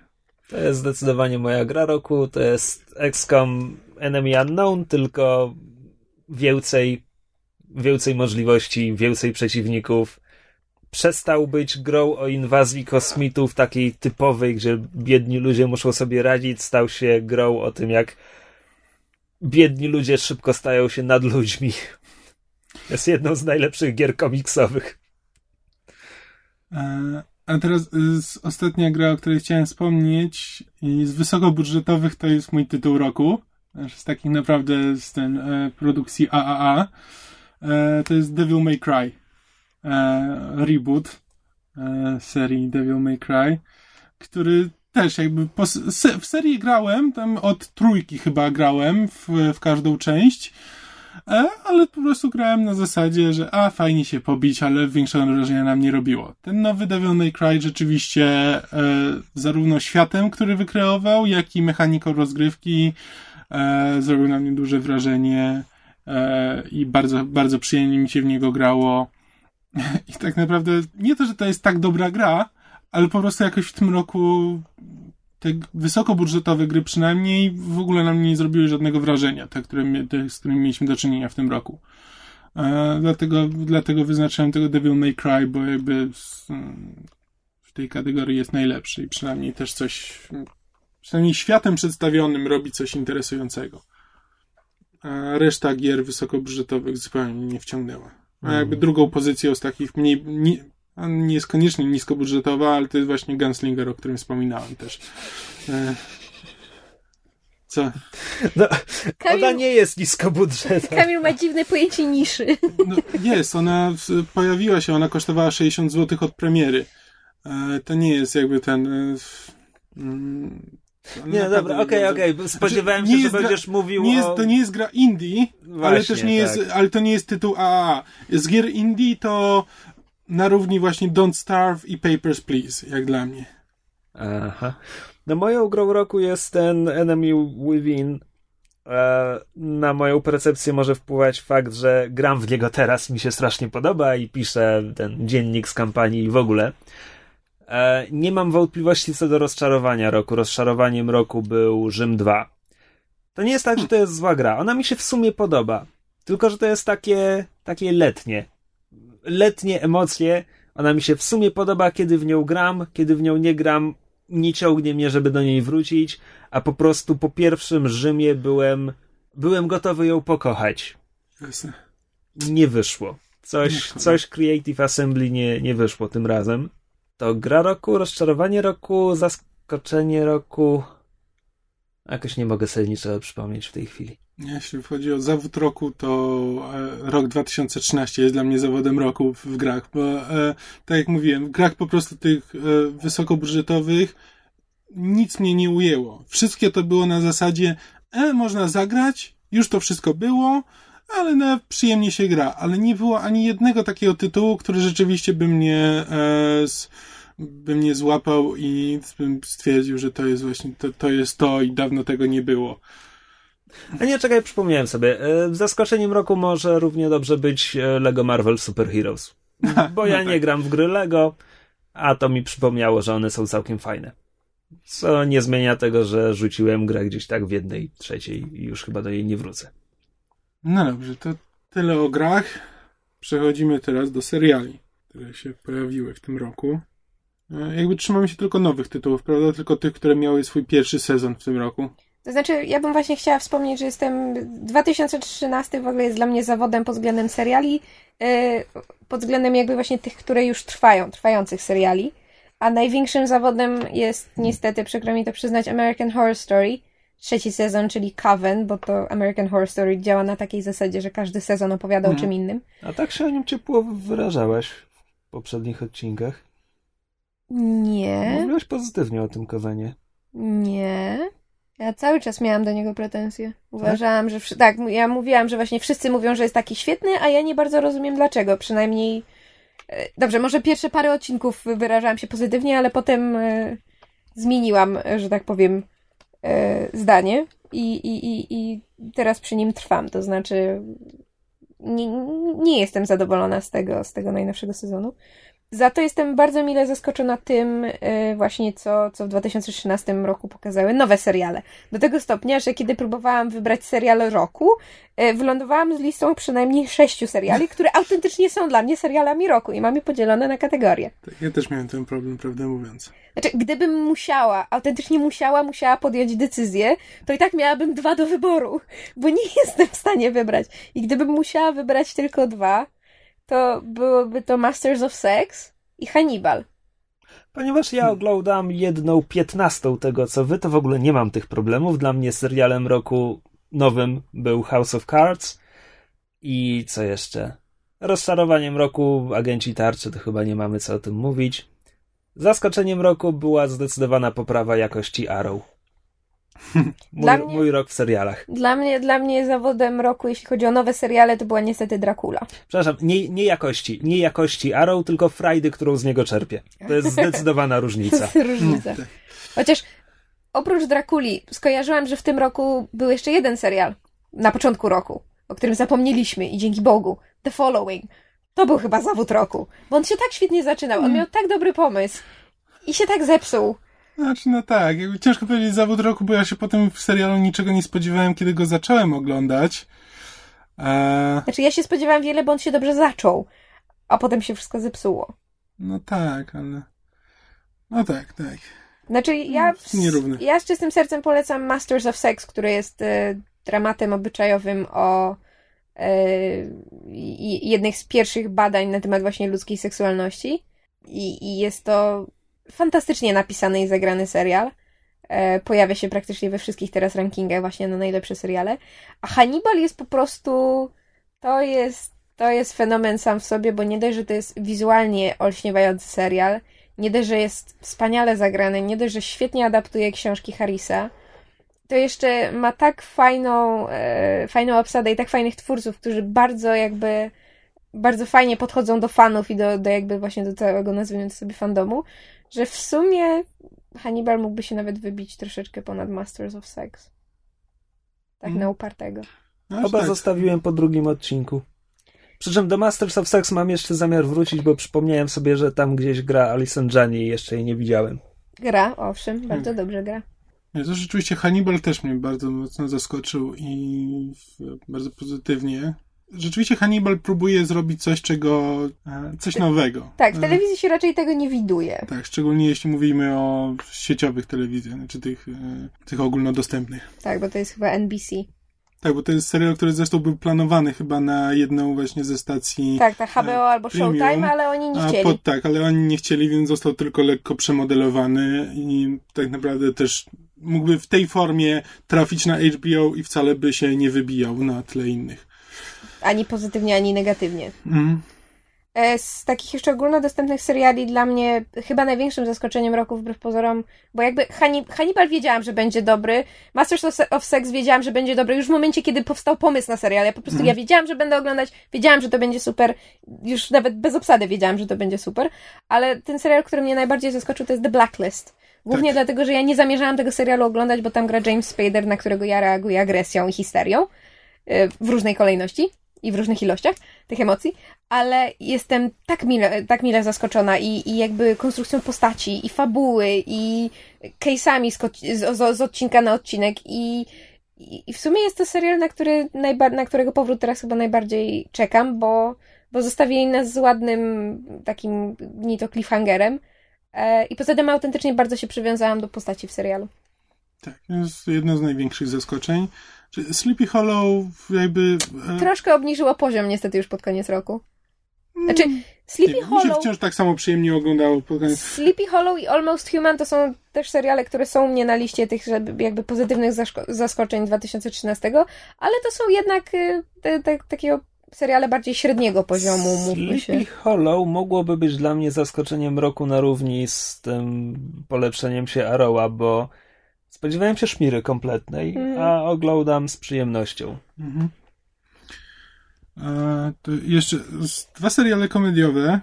To jest zdecydowanie moja gra roku. To jest XCOM Enemy Unknown, tylko więcej, więcej możliwości, więcej przeciwników. Przestał być grą o inwazji kosmitów, takiej typowej, gdzie biedni ludzie muszą sobie radzić. Stał się grą o tym, jak biedni ludzie szybko stają się nad ludźmi. Jest jedną z najlepszych gier komiksowych. E, a teraz y, ostatnia gra, o której chciałem wspomnieć, i z wysokobudżetowych to jest mój tytuł roku. Z takich naprawdę z ten e, produkcji AAA. E, to jest Devil May Cry. E, reboot e, serii Devil May Cry, który też jakby po, se, w serii grałem, tam od trójki chyba grałem w, w każdą część. E, ale po prostu grałem na zasadzie, że a, fajnie się pobić, ale większego wrażenia nam nie robiło. Ten nowy Devil May Cry rzeczywiście e, zarówno światem, który wykreował, jak i mechaniką rozgrywki e, zrobił na mnie duże wrażenie i bardzo, bardzo przyjemnie mi się w niego grało. I tak naprawdę nie to, że to jest tak dobra gra, ale po prostu jakoś w tym roku te wysokobudżetowe gry przynajmniej w ogóle na mnie nie zrobiły żadnego wrażenia, te, które, te z którymi mieliśmy do czynienia w tym roku. E, dlatego, dlatego wyznaczyłem tego Devil May Cry, bo jakby z, w tej kategorii jest najlepszy i przynajmniej też coś, przynajmniej światem przedstawionym robi coś interesującego. A reszta gier wysokobudżetowych zupełnie nie wciągnęła. A jakby drugą pozycją z takich mniej, nie, nie jest koniecznie niskobudżetowa, ale to jest właśnie Gunslinger, o którym wspominałem też. E... Co? No, Kamil... Ona nie jest niskobudżetowa. Kamil ma dziwne pojęcie niszy. No, jest, ona pojawiła się, ona kosztowała 60 zł od premiery. E, to nie jest jakby ten... E, mm, nie, dobra, okej, okay, okej. Okay. Spodziewałem znaczy, się, że będziesz gra, mówił nie jest, o... To nie jest gra indie, Właśnie, ale też nie tak. jest, ale to nie jest tytuł AAA. Z gier indie to na równi właśnie Don't Starve i Papers, Please, jak dla mnie. Aha. No moją grą roku jest ten Enemy Within. E, na moją percepcję może wpływać fakt, że gram w niego teraz, mi się strasznie podoba i piszę ten dziennik z kampanii i w ogóle. E, nie mam wątpliwości co do rozczarowania roku. Rozczarowaniem roku był Rzym 2. To nie jest tak, że to jest zła gra. Ona mi się w sumie podoba. Tylko, że to jest takie, takie letnie letnie emocje. Ona mi się w sumie podoba, kiedy w nią gram, kiedy w nią nie gram, nie ciągnie mnie, żeby do niej wrócić, a po prostu po pierwszym Rzymie byłem, byłem gotowy ją pokochać. Nie wyszło. Coś, coś Creative Assembly nie, nie wyszło tym razem. To gra roku, rozczarowanie roku, zaskoczenie roku. Jakoś nie mogę sobie niczego przypomnieć w tej chwili. Jeśli chodzi o zawód roku, to e, rok 2013 jest dla mnie zawodem roku w grach, bo e, tak jak mówiłem, w grach po prostu tych e, wysokobudżetowych nic mnie nie ujęło. Wszystkie to było na zasadzie, e, można zagrać, już to wszystko było, ale na przyjemnie się gra. Ale nie było ani jednego takiego tytułu, który rzeczywiście by mnie, e, by mnie złapał i bym stwierdził, że to jest właśnie to, to jest to i dawno tego nie było. A nie, czekaj, przypomniałem sobie. E, zaskoczeniem roku może równie dobrze być e, Lego Marvel Super Heroes. Bo ja No nie tak. gram w gry Lego, a to mi przypomniało, że one są całkiem fajne. Co nie zmienia tego, że rzuciłem grę gdzieś tak w jednej trzeciej i już chyba do jej nie wrócę. No dobrze, to tyle o grach. Przechodzimy teraz do seriali, które się pojawiły w tym roku. E, Jakby trzymamy się tylko nowych tytułów, prawda? Tylko tych, które miały swój pierwszy sezon w tym roku. To znaczy, ja bym właśnie chciała wspomnieć, że jestem. 2013 w ogóle jest dla mnie zawodem pod względem seriali, yy, pod względem jakby właśnie tych, które już trwają, trwających seriali. A największym zawodem jest niestety, przykro mi to przyznać, American Horror Story. Trzeci sezon, czyli Coven, bo to American Horror Story działa na takiej zasadzie, że każdy sezon opowiada o Mhm. czym innym. A tak się o nim ciepło wyrażałaś w poprzednich odcinkach. Nie, Mówiłaś pozytywnie o tym Kowenie. nie. Ja cały czas miałam do niego pretensje. Uważałam, że. wszy- Tak, ja mówiłam, że właśnie wszyscy mówią, że jest taki świetny, a ja nie bardzo rozumiem dlaczego. Przynajmniej. e, Dobrze, może pierwsze parę odcinków wyrażałam się pozytywnie, ale potem e, zmieniłam, e, że tak powiem, zdanie i, i, i, i teraz przy nim trwam. To znaczy, nie, nie jestem zadowolona z tego, z tego najnowszego sezonu. Za to jestem bardzo mile zaskoczona tym e, właśnie, co, co w 2013 roku pokazały nowe seriale. Do tego stopnia, że kiedy próbowałam wybrać serial roku, e, wylądowałam z listą przynajmniej sześciu seriali, które autentycznie są dla mnie serialami roku i mam je podzielone na kategorie. Tak, ja też miałem ten problem, prawdę mówiąc. Znaczy, gdybym musiała, autentycznie musiała, musiała podjąć decyzję, to i tak miałabym dwa do wyboru, bo nie jestem w stanie wybrać. I gdybym musiała wybrać tylko dwa, to byłoby to Masters of Sex i Hannibal. Ponieważ ja Hmm. oglądam jedną piętnastą tego, co wy, to w ogóle nie mam tych problemów. Dla mnie serialem roku nowym był House of Cards i co jeszcze? Rozczarowaniem roku Agenci Tarczy, to chyba nie mamy co o tym mówić. Zaskoczeniem roku była zdecydowana poprawa jakości Arrow. Mój, mnie- mój rok w serialach. Dla mnie, dla mnie zawodem roku, jeśli chodzi o nowe seriale, to była niestety Dracula. Przepraszam, nie, nie jakości. Nie jakości Arrow, tylko frajdy, którą z niego czerpię. To jest zdecydowana To różnica. jest różnica. Mm. Chociaż oprócz Drakuli skojarzyłam, że w tym roku był jeszcze jeden serial na początku roku, o którym zapomnieliśmy i dzięki Bogu. The Following. To był chyba zawód roku, bo on się tak świetnie zaczynał, on miał tak dobry pomysł i się tak zepsuł. Znaczy, no tak, ciężko powiedzieć zawód roku, bo ja się potem w serialu niczego nie spodziewałem, kiedy go zacząłem oglądać. Eee, Znaczy ja się spodziewałam wiele, bo on się dobrze zaczął, a potem się wszystko zepsuło. no tak, ale... No tak, tak. Znaczy ja, Nierówny. ja z czystym sercem polecam Masters of Sex, który jest e, dramatem obyczajowym o e, i jednych z pierwszych badań na temat właśnie ludzkiej seksualności. I, i jest to fantastycznie napisany i zagrany serial. E, pojawia się praktycznie we wszystkich teraz rankingach właśnie na najlepsze seriale. A Hannibal jest po prostu to jest to jest fenomen sam w sobie, bo nie dość, że to jest wizualnie olśniewający serial, nie dość, że jest wspaniale zagrany, nie dość, że świetnie adaptuje książki Harrisa, to jeszcze ma tak fajną, e, fajną obsadę i tak fajnych twórców, którzy bardzo jakby bardzo fajnie podchodzą do fanów i do, do jakby właśnie do całego, nazwijmy to sobie, fandomu, że w sumie Hannibal mógłby się nawet wybić troszeczkę ponad Masters of Sex. Tak Mhm. na upartego. No, Oba tak. zostawiłem po drugim odcinku. Przy czym do Masters of Sex mam jeszcze zamiar wrócić, bo przypomniałem sobie, że tam gdzieś gra Alison Janney i jeszcze jej nie widziałem. Gra, owszem, bardzo dobrze gra. Nie, to rzeczywiście Hannibal też mnie bardzo mocno zaskoczył i bardzo pozytywnie. Rzeczywiście Hannibal próbuje zrobić coś, czego, e, coś nowego. Tak, w E, telewizji się raczej tego nie widuje. Tak, szczególnie jeśli mówimy o sieciowych telewizjach, czy tych, e, tych ogólnodostępnych. Tak, bo to jest chyba NBC. Tak, bo to jest serial, który zresztą był planowany chyba na jedną właśnie ze stacji. Tak, ta HBO albo premium, Showtime, ale oni nie A chcieli. pod, tak, ale oni nie chcieli, więc został tylko lekko przemodelowany i tak naprawdę też mógłby w tej formie trafić na HBO i wcale by się nie wybijał na tle innych. Ani pozytywnie, ani negatywnie. Mhm. E, Z takich jeszcze ogólnodostępnych seriali dla mnie chyba największym zaskoczeniem roku wbrew pozorom, bo jakby Hanni- Hannibal wiedziałam, że będzie dobry, Masters of Se- of Sex wiedziałam, że będzie dobry już w momencie, kiedy powstał pomysł na serial. Ja po prostu ja wiedziałam, że będę oglądać, wiedziałam, że to będzie super, już nawet bez obsady wiedziałam, że to będzie super, ale ten serial, który mnie najbardziej zaskoczył to jest The Blacklist, Głównie Tak. dlatego, że ja nie zamierzałam tego serialu oglądać, bo tam gra James Spader, na którego ja reaguję agresją i histerią y, w różnej kolejności i w różnych ilościach tych emocji, ale jestem tak mile, tak mile zaskoczona i, i jakby konstrukcją postaci, i fabuły, i case'ami z, z, z, odcinka na odcinek i, i, w sumie jest to serial, na, który na którego powrót teraz chyba najbardziej czekam, bo, bo zostawili nas z ładnym takim ni to cliffhangerem e, i poza tym autentycznie bardzo się przywiązałam do postaci w serialu. Tak, to jest jedno z największych zaskoczeń. Czy Sleepy Hollow jakby... e, Troszkę obniżyło poziom niestety już pod koniec roku. Znaczy, Sleepy nie, mi się Hollow... wciąż tak samo przyjemnie oglądało. pod koniec. Sleepy Hollow i Almost Human to są też seriale, które są u mnie na liście tych jakby pozytywnych zaskoczeń 2013, ale to są jednak y, te, te, takiego seriale bardziej średniego poziomu, mówmy się. Sleepy Hollow mogłoby być dla mnie zaskoczeniem roku na równi z tym polepszeniem się Arrowa, bo spodziewałem się szmiry kompletnej, Mm. a oglądam z przyjemnością. Mhm. E, to jeszcze z- dwa seriale komediowe,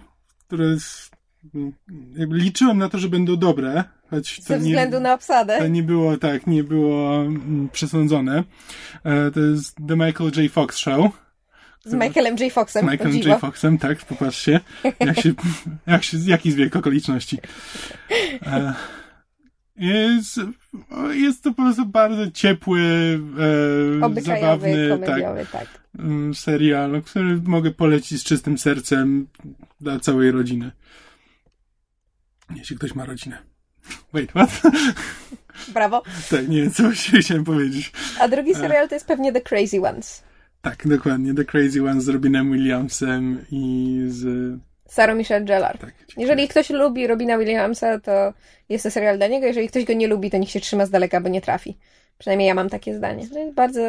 które jakby liczyłem na to, że będą dobre, choć to Ze nie, względu na obsadę. to nie było tak, nie było mm, przesądzone. E, to jest The Michael J. Fox Show. Z Michaelem J. Z Foxem, o Michaelem. J. Foxem, tak, popatrzcie. Jak się, jak się, jaki zbieg okoliczności. E, Jest, jest to po prostu bardzo ciepły, e, zabawny, tak, tak. mm, serial, który mogę polecić z czystym sercem dla całej rodziny. Jeśli ktoś ma rodzinę. Wait, what? Brawo. tak, nie wiem, co chciałem powiedzieć. A drugi serial to jest pewnie The Crazy Ones. Tak, dokładnie. The Crazy One z Robinem Williamsem i z... Sarah Michelle Gellar. Tak, Jeżeli ktoś lubi Robina Williamsa, to jest to serial dla niego. Jeżeli ktoś go nie lubi, to niech się trzyma z daleka, bo nie trafi. Przynajmniej ja mam takie zdanie. Jest bardzo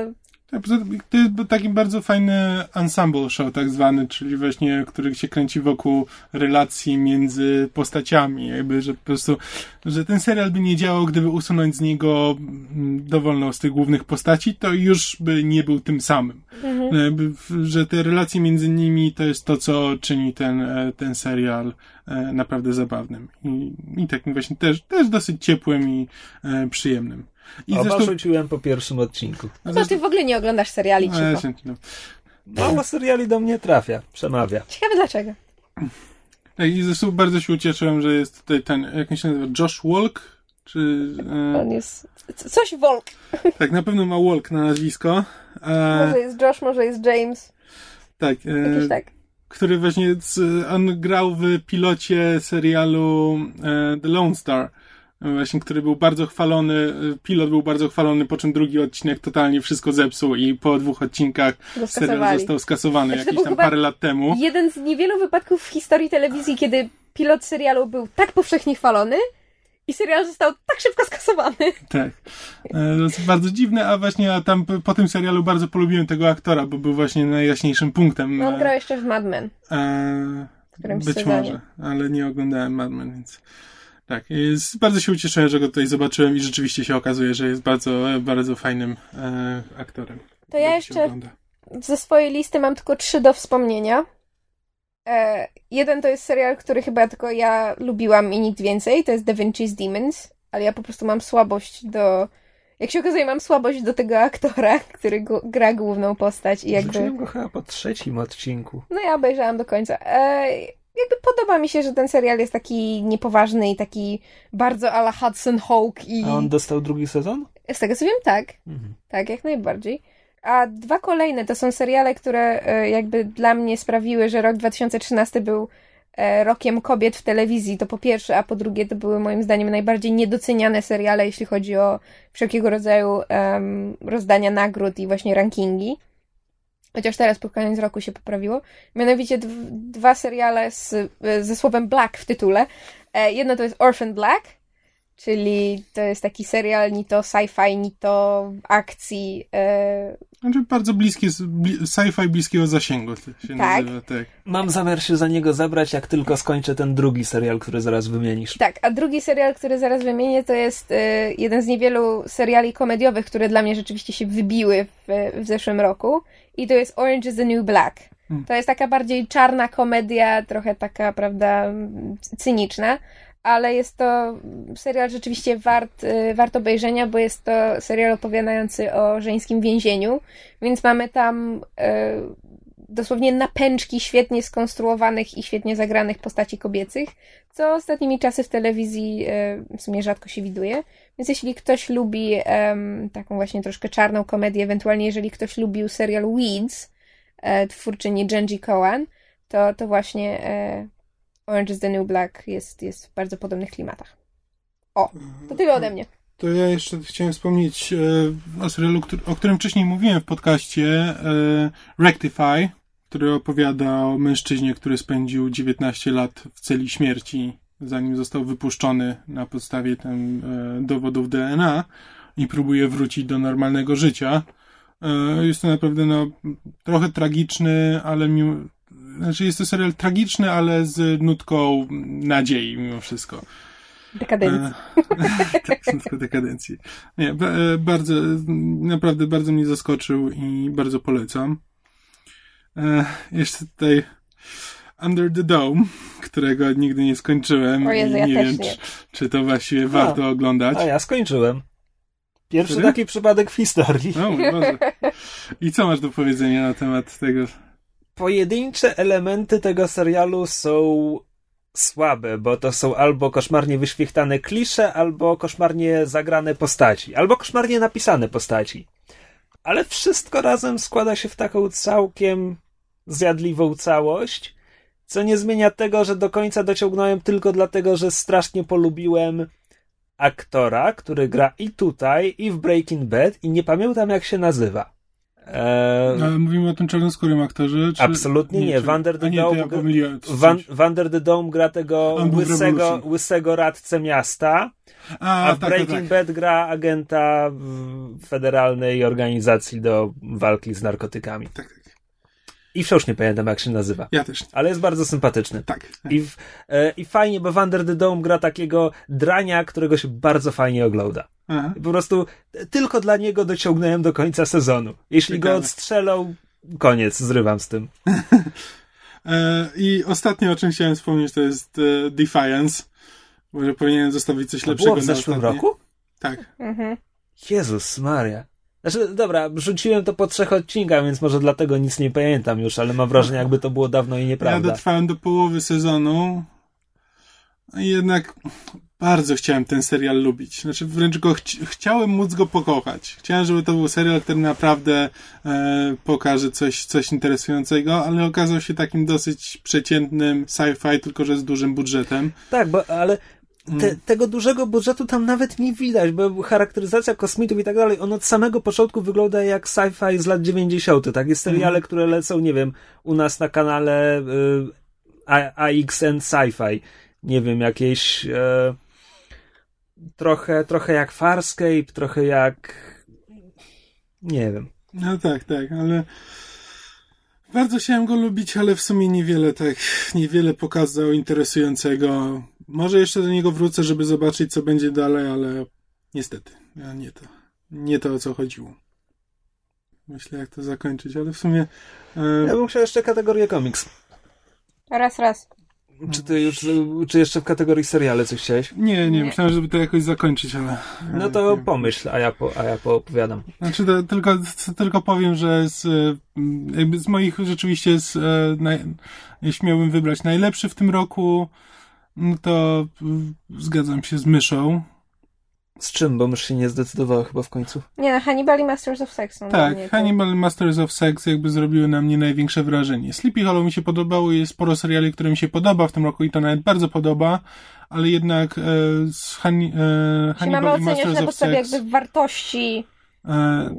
To jest taki bardzo fajny ensemble show, tak zwany, czyli właśnie, który się kręci wokół relacji między postaciami. Jakby, że po prostu, że ten serial by nie działał, gdyby usunąć z niego mm, dowolną z tych głównych postaci, to już by nie był tym samym. W- że te relacje między nimi to jest to, co czyni ten, e, ten serial naprawdę zabawnym. I, i takim właśnie też, też dosyć ciepłym i e, przyjemnym. I Oba zresztą... rzuciłem po pierwszym odcinku. No to ty w ogóle nie oglądasz seriali, ja cicho. się- no. Mało seriali do mnie trafia, przemawia. Ciekawe dlaczego. Tak, i zresztą bardzo się ucieszyłem, że jest tutaj ten, jak on się nazywa, Josh Walk? Czy, On e, jest... c- Coś Volk. tak, na pewno ma Walk na nazwisko. Może E, jest Josh, może jest James. tak, Jakiś e, tak. Który właśnie, z, on grał w pilocie serialu e, The Lone Star. Właśnie, który był bardzo chwalony, e, pilot był bardzo chwalony, po czym drugi odcinek totalnie wszystko zepsuł i po dwóch odcinkach serial został skasowany Znaczy, jakieś tam parę lat temu. Jeden z niewielu wypadków w historii telewizji, kiedy pilot serialu był tak powszechnie chwalony i serial został tak szybko skasowany. Tak. E, jest bardzo dziwne, a właśnie a tam po tym serialu bardzo polubiłem tego aktora, bo był właśnie najjaśniejszym punktem. No, on e, grał jeszcze w Mad Men. e, być sezonie. może, ale nie oglądałem Mad Men, więc tak. Jest, bardzo się ucieszyłem, że go tutaj zobaczyłem i rzeczywiście się okazuje, że jest bardzo, bardzo fajnym e, aktorem. To ja jeszcze ze swojej listy mam tylko trzy do wspomnienia. E, jeden to jest serial, który chyba tylko ja lubiłam i nikt więcej. To jest Da Vinci's Demons. Ale ja po prostu mam słabość do... Jak się okazuje, mam słabość do tego aktora, który go, gra główną postać i jakby... Rzuciłem go chyba po trzecim odcinku. No ja obejrzałam do końca. E, jakby podoba mi się, że ten serial jest taki niepoważny i taki bardzo ala Hudson Hawk i... A on dostał drugi sezon? Z tego co wiem, tak. Mhm. Tak, jak najbardziej. A dwa kolejne to są seriale, które e, jakby dla mnie sprawiły, że rok 2013 był e, rokiem kobiet w telewizji. To po pierwsze, a po drugie to były moim zdaniem najbardziej niedoceniane seriale, jeśli chodzi o wszelkiego rodzaju em, rozdania nagród i właśnie rankingi. Chociaż teraz pod koniec roku się poprawiło. Mianowicie dw- dwa seriale z, e, ze słowem black w tytule. Jedno to jest Orphan Black, czyli to jest taki serial ni to sci-fi, ni to akcji. Znaczy bardzo bliskie, bli, sci-fi bliskiego zasięgu to się Tak. nazywa, tak. Mam zamiar się za niego zabrać, jak tylko skończę ten drugi serial, który zaraz wymienisz. tak, a drugi serial, który zaraz wymienię, to jest e, jeden z niewielu seriali komediowych, które dla mnie rzeczywiście się wybiły w, w zeszłym roku. I to jest Orange is the New Black. Hmm. To jest taka bardziej czarna komedia, trochę taka, prawda, cyniczna. Ale jest to serial rzeczywiście wart, y, wart obejrzenia, bo jest to serial opowiadający o żeńskim więzieniu, więc mamy tam y, dosłownie napęczki świetnie skonstruowanych i świetnie zagranych postaci kobiecych, co ostatnimi czasy w telewizji y, w sumie rzadko się widuje. Więc jeśli ktoś lubi taką właśnie troszkę czarną komedię, ewentualnie jeżeli ktoś lubił serial Weeds, e, twórczyni Genji Cohen, to, to właśnie e, Orange is the New Black jest, jest w bardzo podobnych klimatach. O, to tyle ode mnie. To ja jeszcze chciałem wspomnieć e, o serialu, o którym wcześniej mówiłem w podcaście e, Rectify, który opowiada o mężczyźnie, który spędził 19 lat w celi śmierci, zanim został wypuszczony na podstawie tam, e, dowodów DNA i próbuje wrócić do normalnego życia. E, jest to naprawdę no, trochę tragiczny, ale mimo, znaczy jest to serial tragiczny, ale z nutką nadziei mimo wszystko. Dekadencji. E, tak, z nutką dekadencji. Nie, e, bardzo, naprawdę bardzo mnie zaskoczył i bardzo polecam. E, jeszcze tutaj Under the Dome, którego nigdy nie skończyłem. O Jezu, i ja nie też wiem, nie. Czy, czy to właściwie warto oglądać. A ja skończyłem. Pierwszy Który? taki przypadek w historii. O mój Boże. I co masz do powiedzenia na temat tego? Pojedyncze elementy tego serialu są słabe, bo to są albo koszmarnie wyświechtane klisze, albo koszmarnie zagrane postaci, albo koszmarnie napisane postaci. Ale wszystko razem składa się w taką całkiem zjadliwą całość, co nie zmienia tego, że do końca dociągnąłem tylko dlatego, że strasznie polubiłem aktora, który gra i tutaj, i w Breaking Bad, i nie pamiętam jak się nazywa. Eee, Ale mówimy o tym czarnoskórym aktorze? Czy... Absolutnie nie. Wander the ja Dome- pomyliłem. Van, the Dome gra tego łysego, łysego radcę miasta, A, a w tak, Breaking tak, tak. Bad gra agenta Federalnej Organizacji do Walki z Narkotykami. Tak, tak. I wciąż nie pamiętam jak się nazywa, Ja też. nie. ale jest bardzo sympatyczny. Tak. I, w, e, I fajnie, bo Vander the Dome gra takiego drania, którego się bardzo fajnie ogląda. Aha. Po prostu tylko dla niego dociągnąłem do końca sezonu. Jeśli go Ciekawe. odstrzelą, koniec, zrywam z tym. E, I ostatnie, o czym chciałem wspomnieć, to jest e, Defiance. Może powinienem zostawić coś To lepszego było w na zeszłym ostatnie. roku? Tak. Mhm. Jezus Maria. Znaczy, dobra, rzuciłem to po trzech odcinkach, więc może dlatego nic nie pamiętam już, ale mam wrażenie, jakby to było dawno i Ja nieprawda. dotrwałem do połowy sezonu i jednak bardzo chciałem ten serial lubić. Znaczy wręcz go chci- chciałem móc go pokochać. Chciałem, żeby to był serial, który naprawdę e, pokaże coś, coś interesującego, ale okazał się takim dosyć przeciętnym sci-fi, tylko że z dużym budżetem. Tak, bo, ale te, Mm. tego dużego budżetu tam nawet nie widać, bo charakteryzacja kosmitów i tak dalej, on od samego początku wygląda jak sci-fi z lat 90. Tak, jest seriale, Mhm. które lecą, nie wiem, u nas na kanale y, AXN Sci-Fi. Nie wiem, jakieś e, trochę, trochę jak Farscape, trochę jak nie wiem. No tak, tak, ale bardzo chciałem go lubić, ale w sumie niewiele tak, niewiele pokazał interesującego. Może jeszcze do niego wrócę, żeby zobaczyć, co będzie dalej, ale niestety, nie to. Nie to, o co chodziło. Myślę, jak to zakończyć, ale w sumie... E, Ja bym chciał jeszcze kategorię komiks. Raz, raz. Czy ty już, czy jeszcze w kategorii seriale coś chciałeś? nie, nie, Nie. myślałem, żeby to jakoś zakończyć, ale... No to nie. pomyśl, a ja, po, a ja poopowiadam. Znaczy, to, tylko, to, tylko powiem, że z, jakby z moich rzeczywiście, z, e, naj, jeśli miałbym wybrać najlepszy w tym roku, no to mm, zgadzam się z myszą. Z czym, bo mysz się nie zdecydowała chyba w końcu. Nie, no Hannibal i Masters of Sex mnie Tak, to- Hannibal Masters of Sex jakby zrobiły na mnie największe wrażenie. Sleepy Hollow mi się podobało, jest sporo seriali, które mi się podoba w tym roku i to nawet bardzo podoba, ale jednak e, z Hanni, e, Jeśli mamy Hannibal i Masters na of podstawie Sex... jakby wartości E,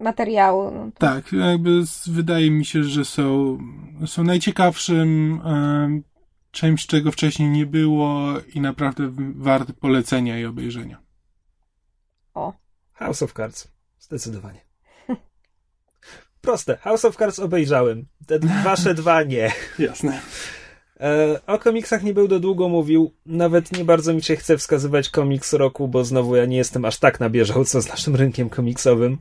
materiału. No to... Tak, jakby z, wydaje mi się, że są, są najciekawszym e, czymś, czego wcześniej nie było i naprawdę warte polecenia i obejrzenia. O. House of Cards. Zdecydowanie. Proste. House of Cards obejrzałem. Te wasze dwa nie. Jasne. E, o komiksach nie będę długo mówił. Nawet nie bardzo mi się chce wskazywać komiks roku, bo znowu ja nie jestem aż tak na bieżąco z naszym rynkiem komiksowym.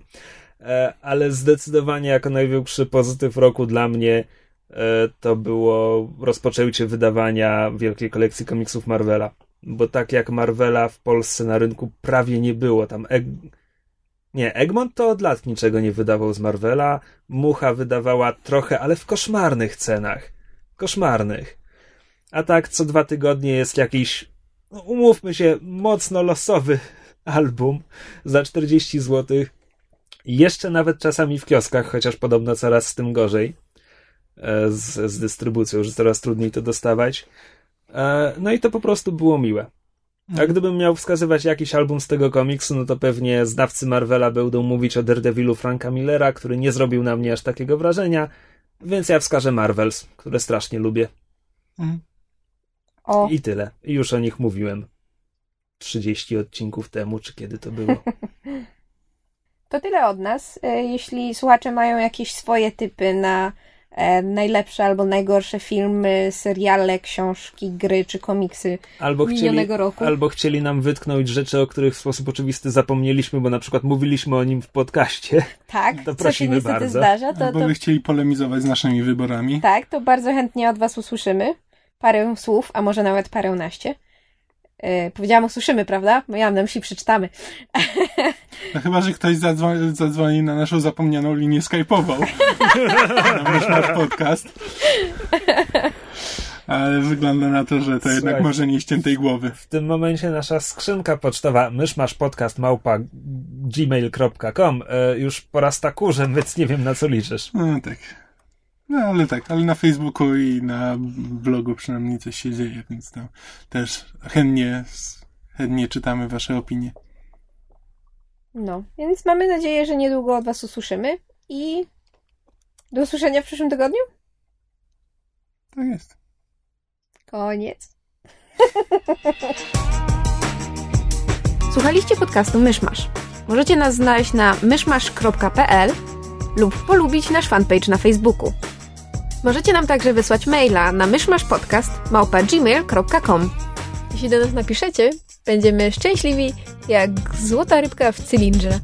E, ale zdecydowanie jako największy pozytyw roku dla mnie e, to było rozpoczęcie wydawania wielkiej kolekcji komiksów Marvela. Bo tak jak Marvela w Polsce na rynku prawie nie było. Tam Egg... Nie, Egmont to od lat niczego nie wydawał z Marvela. Mucha wydawała trochę, ale w koszmarnych cenach. Koszmarnych. A tak co dwa tygodnie jest jakiś, no, umówmy się, mocno losowy album za 40 zł. Jeszcze nawet czasami w kioskach, chociaż podobno coraz z tym gorzej. E, z, z dystrybucją, że coraz trudniej to dostawać. E, no i to po prostu było miłe. A Mhm. gdybym miał wskazywać jakiś album z tego komiksu, no to pewnie znawcy Marvela będą mówić o Daredevilu Franka Millera, który nie zrobił na mnie aż takiego wrażenia, więc ja wskażę Marvels, które strasznie lubię. Mhm. O, I tyle. Już o nich mówiłem. 30 odcinków temu, czy kiedy to było. to tyle od nas. E, Jeśli słuchacze mają jakieś swoje typy na najlepsze albo najgorsze filmy, seriale, książki, gry czy komiksy Albo chcieli, minionego roku. albo chcieli nam wytknąć rzeczy, o których w sposób oczywisty zapomnieliśmy, bo na przykład mówiliśmy o nim w podcaście. Tak, To co się prosimy niestety bardzo. zdarza, to, Albo to by chcieli polemizować z naszymi wyborami. tak, to bardzo chętnie od was usłyszymy. Parę słów, a może nawet paręnaście. E, powiedziałam usłyszymy, prawda? Bo ja mam na myśli przeczytamy. No chyba, że ktoś zadzwoni, zadzwoni na naszą zapomnianą linię skype'ową. na nasz, nasz podcast. Ale wygląda na to, że to jednak Słuchaj. może nie ściętej głowy. W tym momencie nasza skrzynka pocztowa myszmaszpodcast małpa gmail.com e, już porasta kurzem, więc nie wiem na co liczysz. No tak. No ale tak, ale na Facebooku i na blogu przynajmniej coś się dzieje, więc tam też chętnie, chętnie czytamy wasze opinie. No, więc mamy nadzieję, że niedługo od was usłyszymy i do usłyszenia w przyszłym tygodniu. Tak jest. Koniec. Słuchaliście podcastu Myszmasz. Możecie nas znaleźć na myszmasz.pl lub polubić nasz fanpage na Facebooku. Możecie nam także wysłać maila na myszmaszpodcast.gmail.com Jeśli do nas napiszecie, będziemy szczęśliwi jak złota rybka w cylindrze.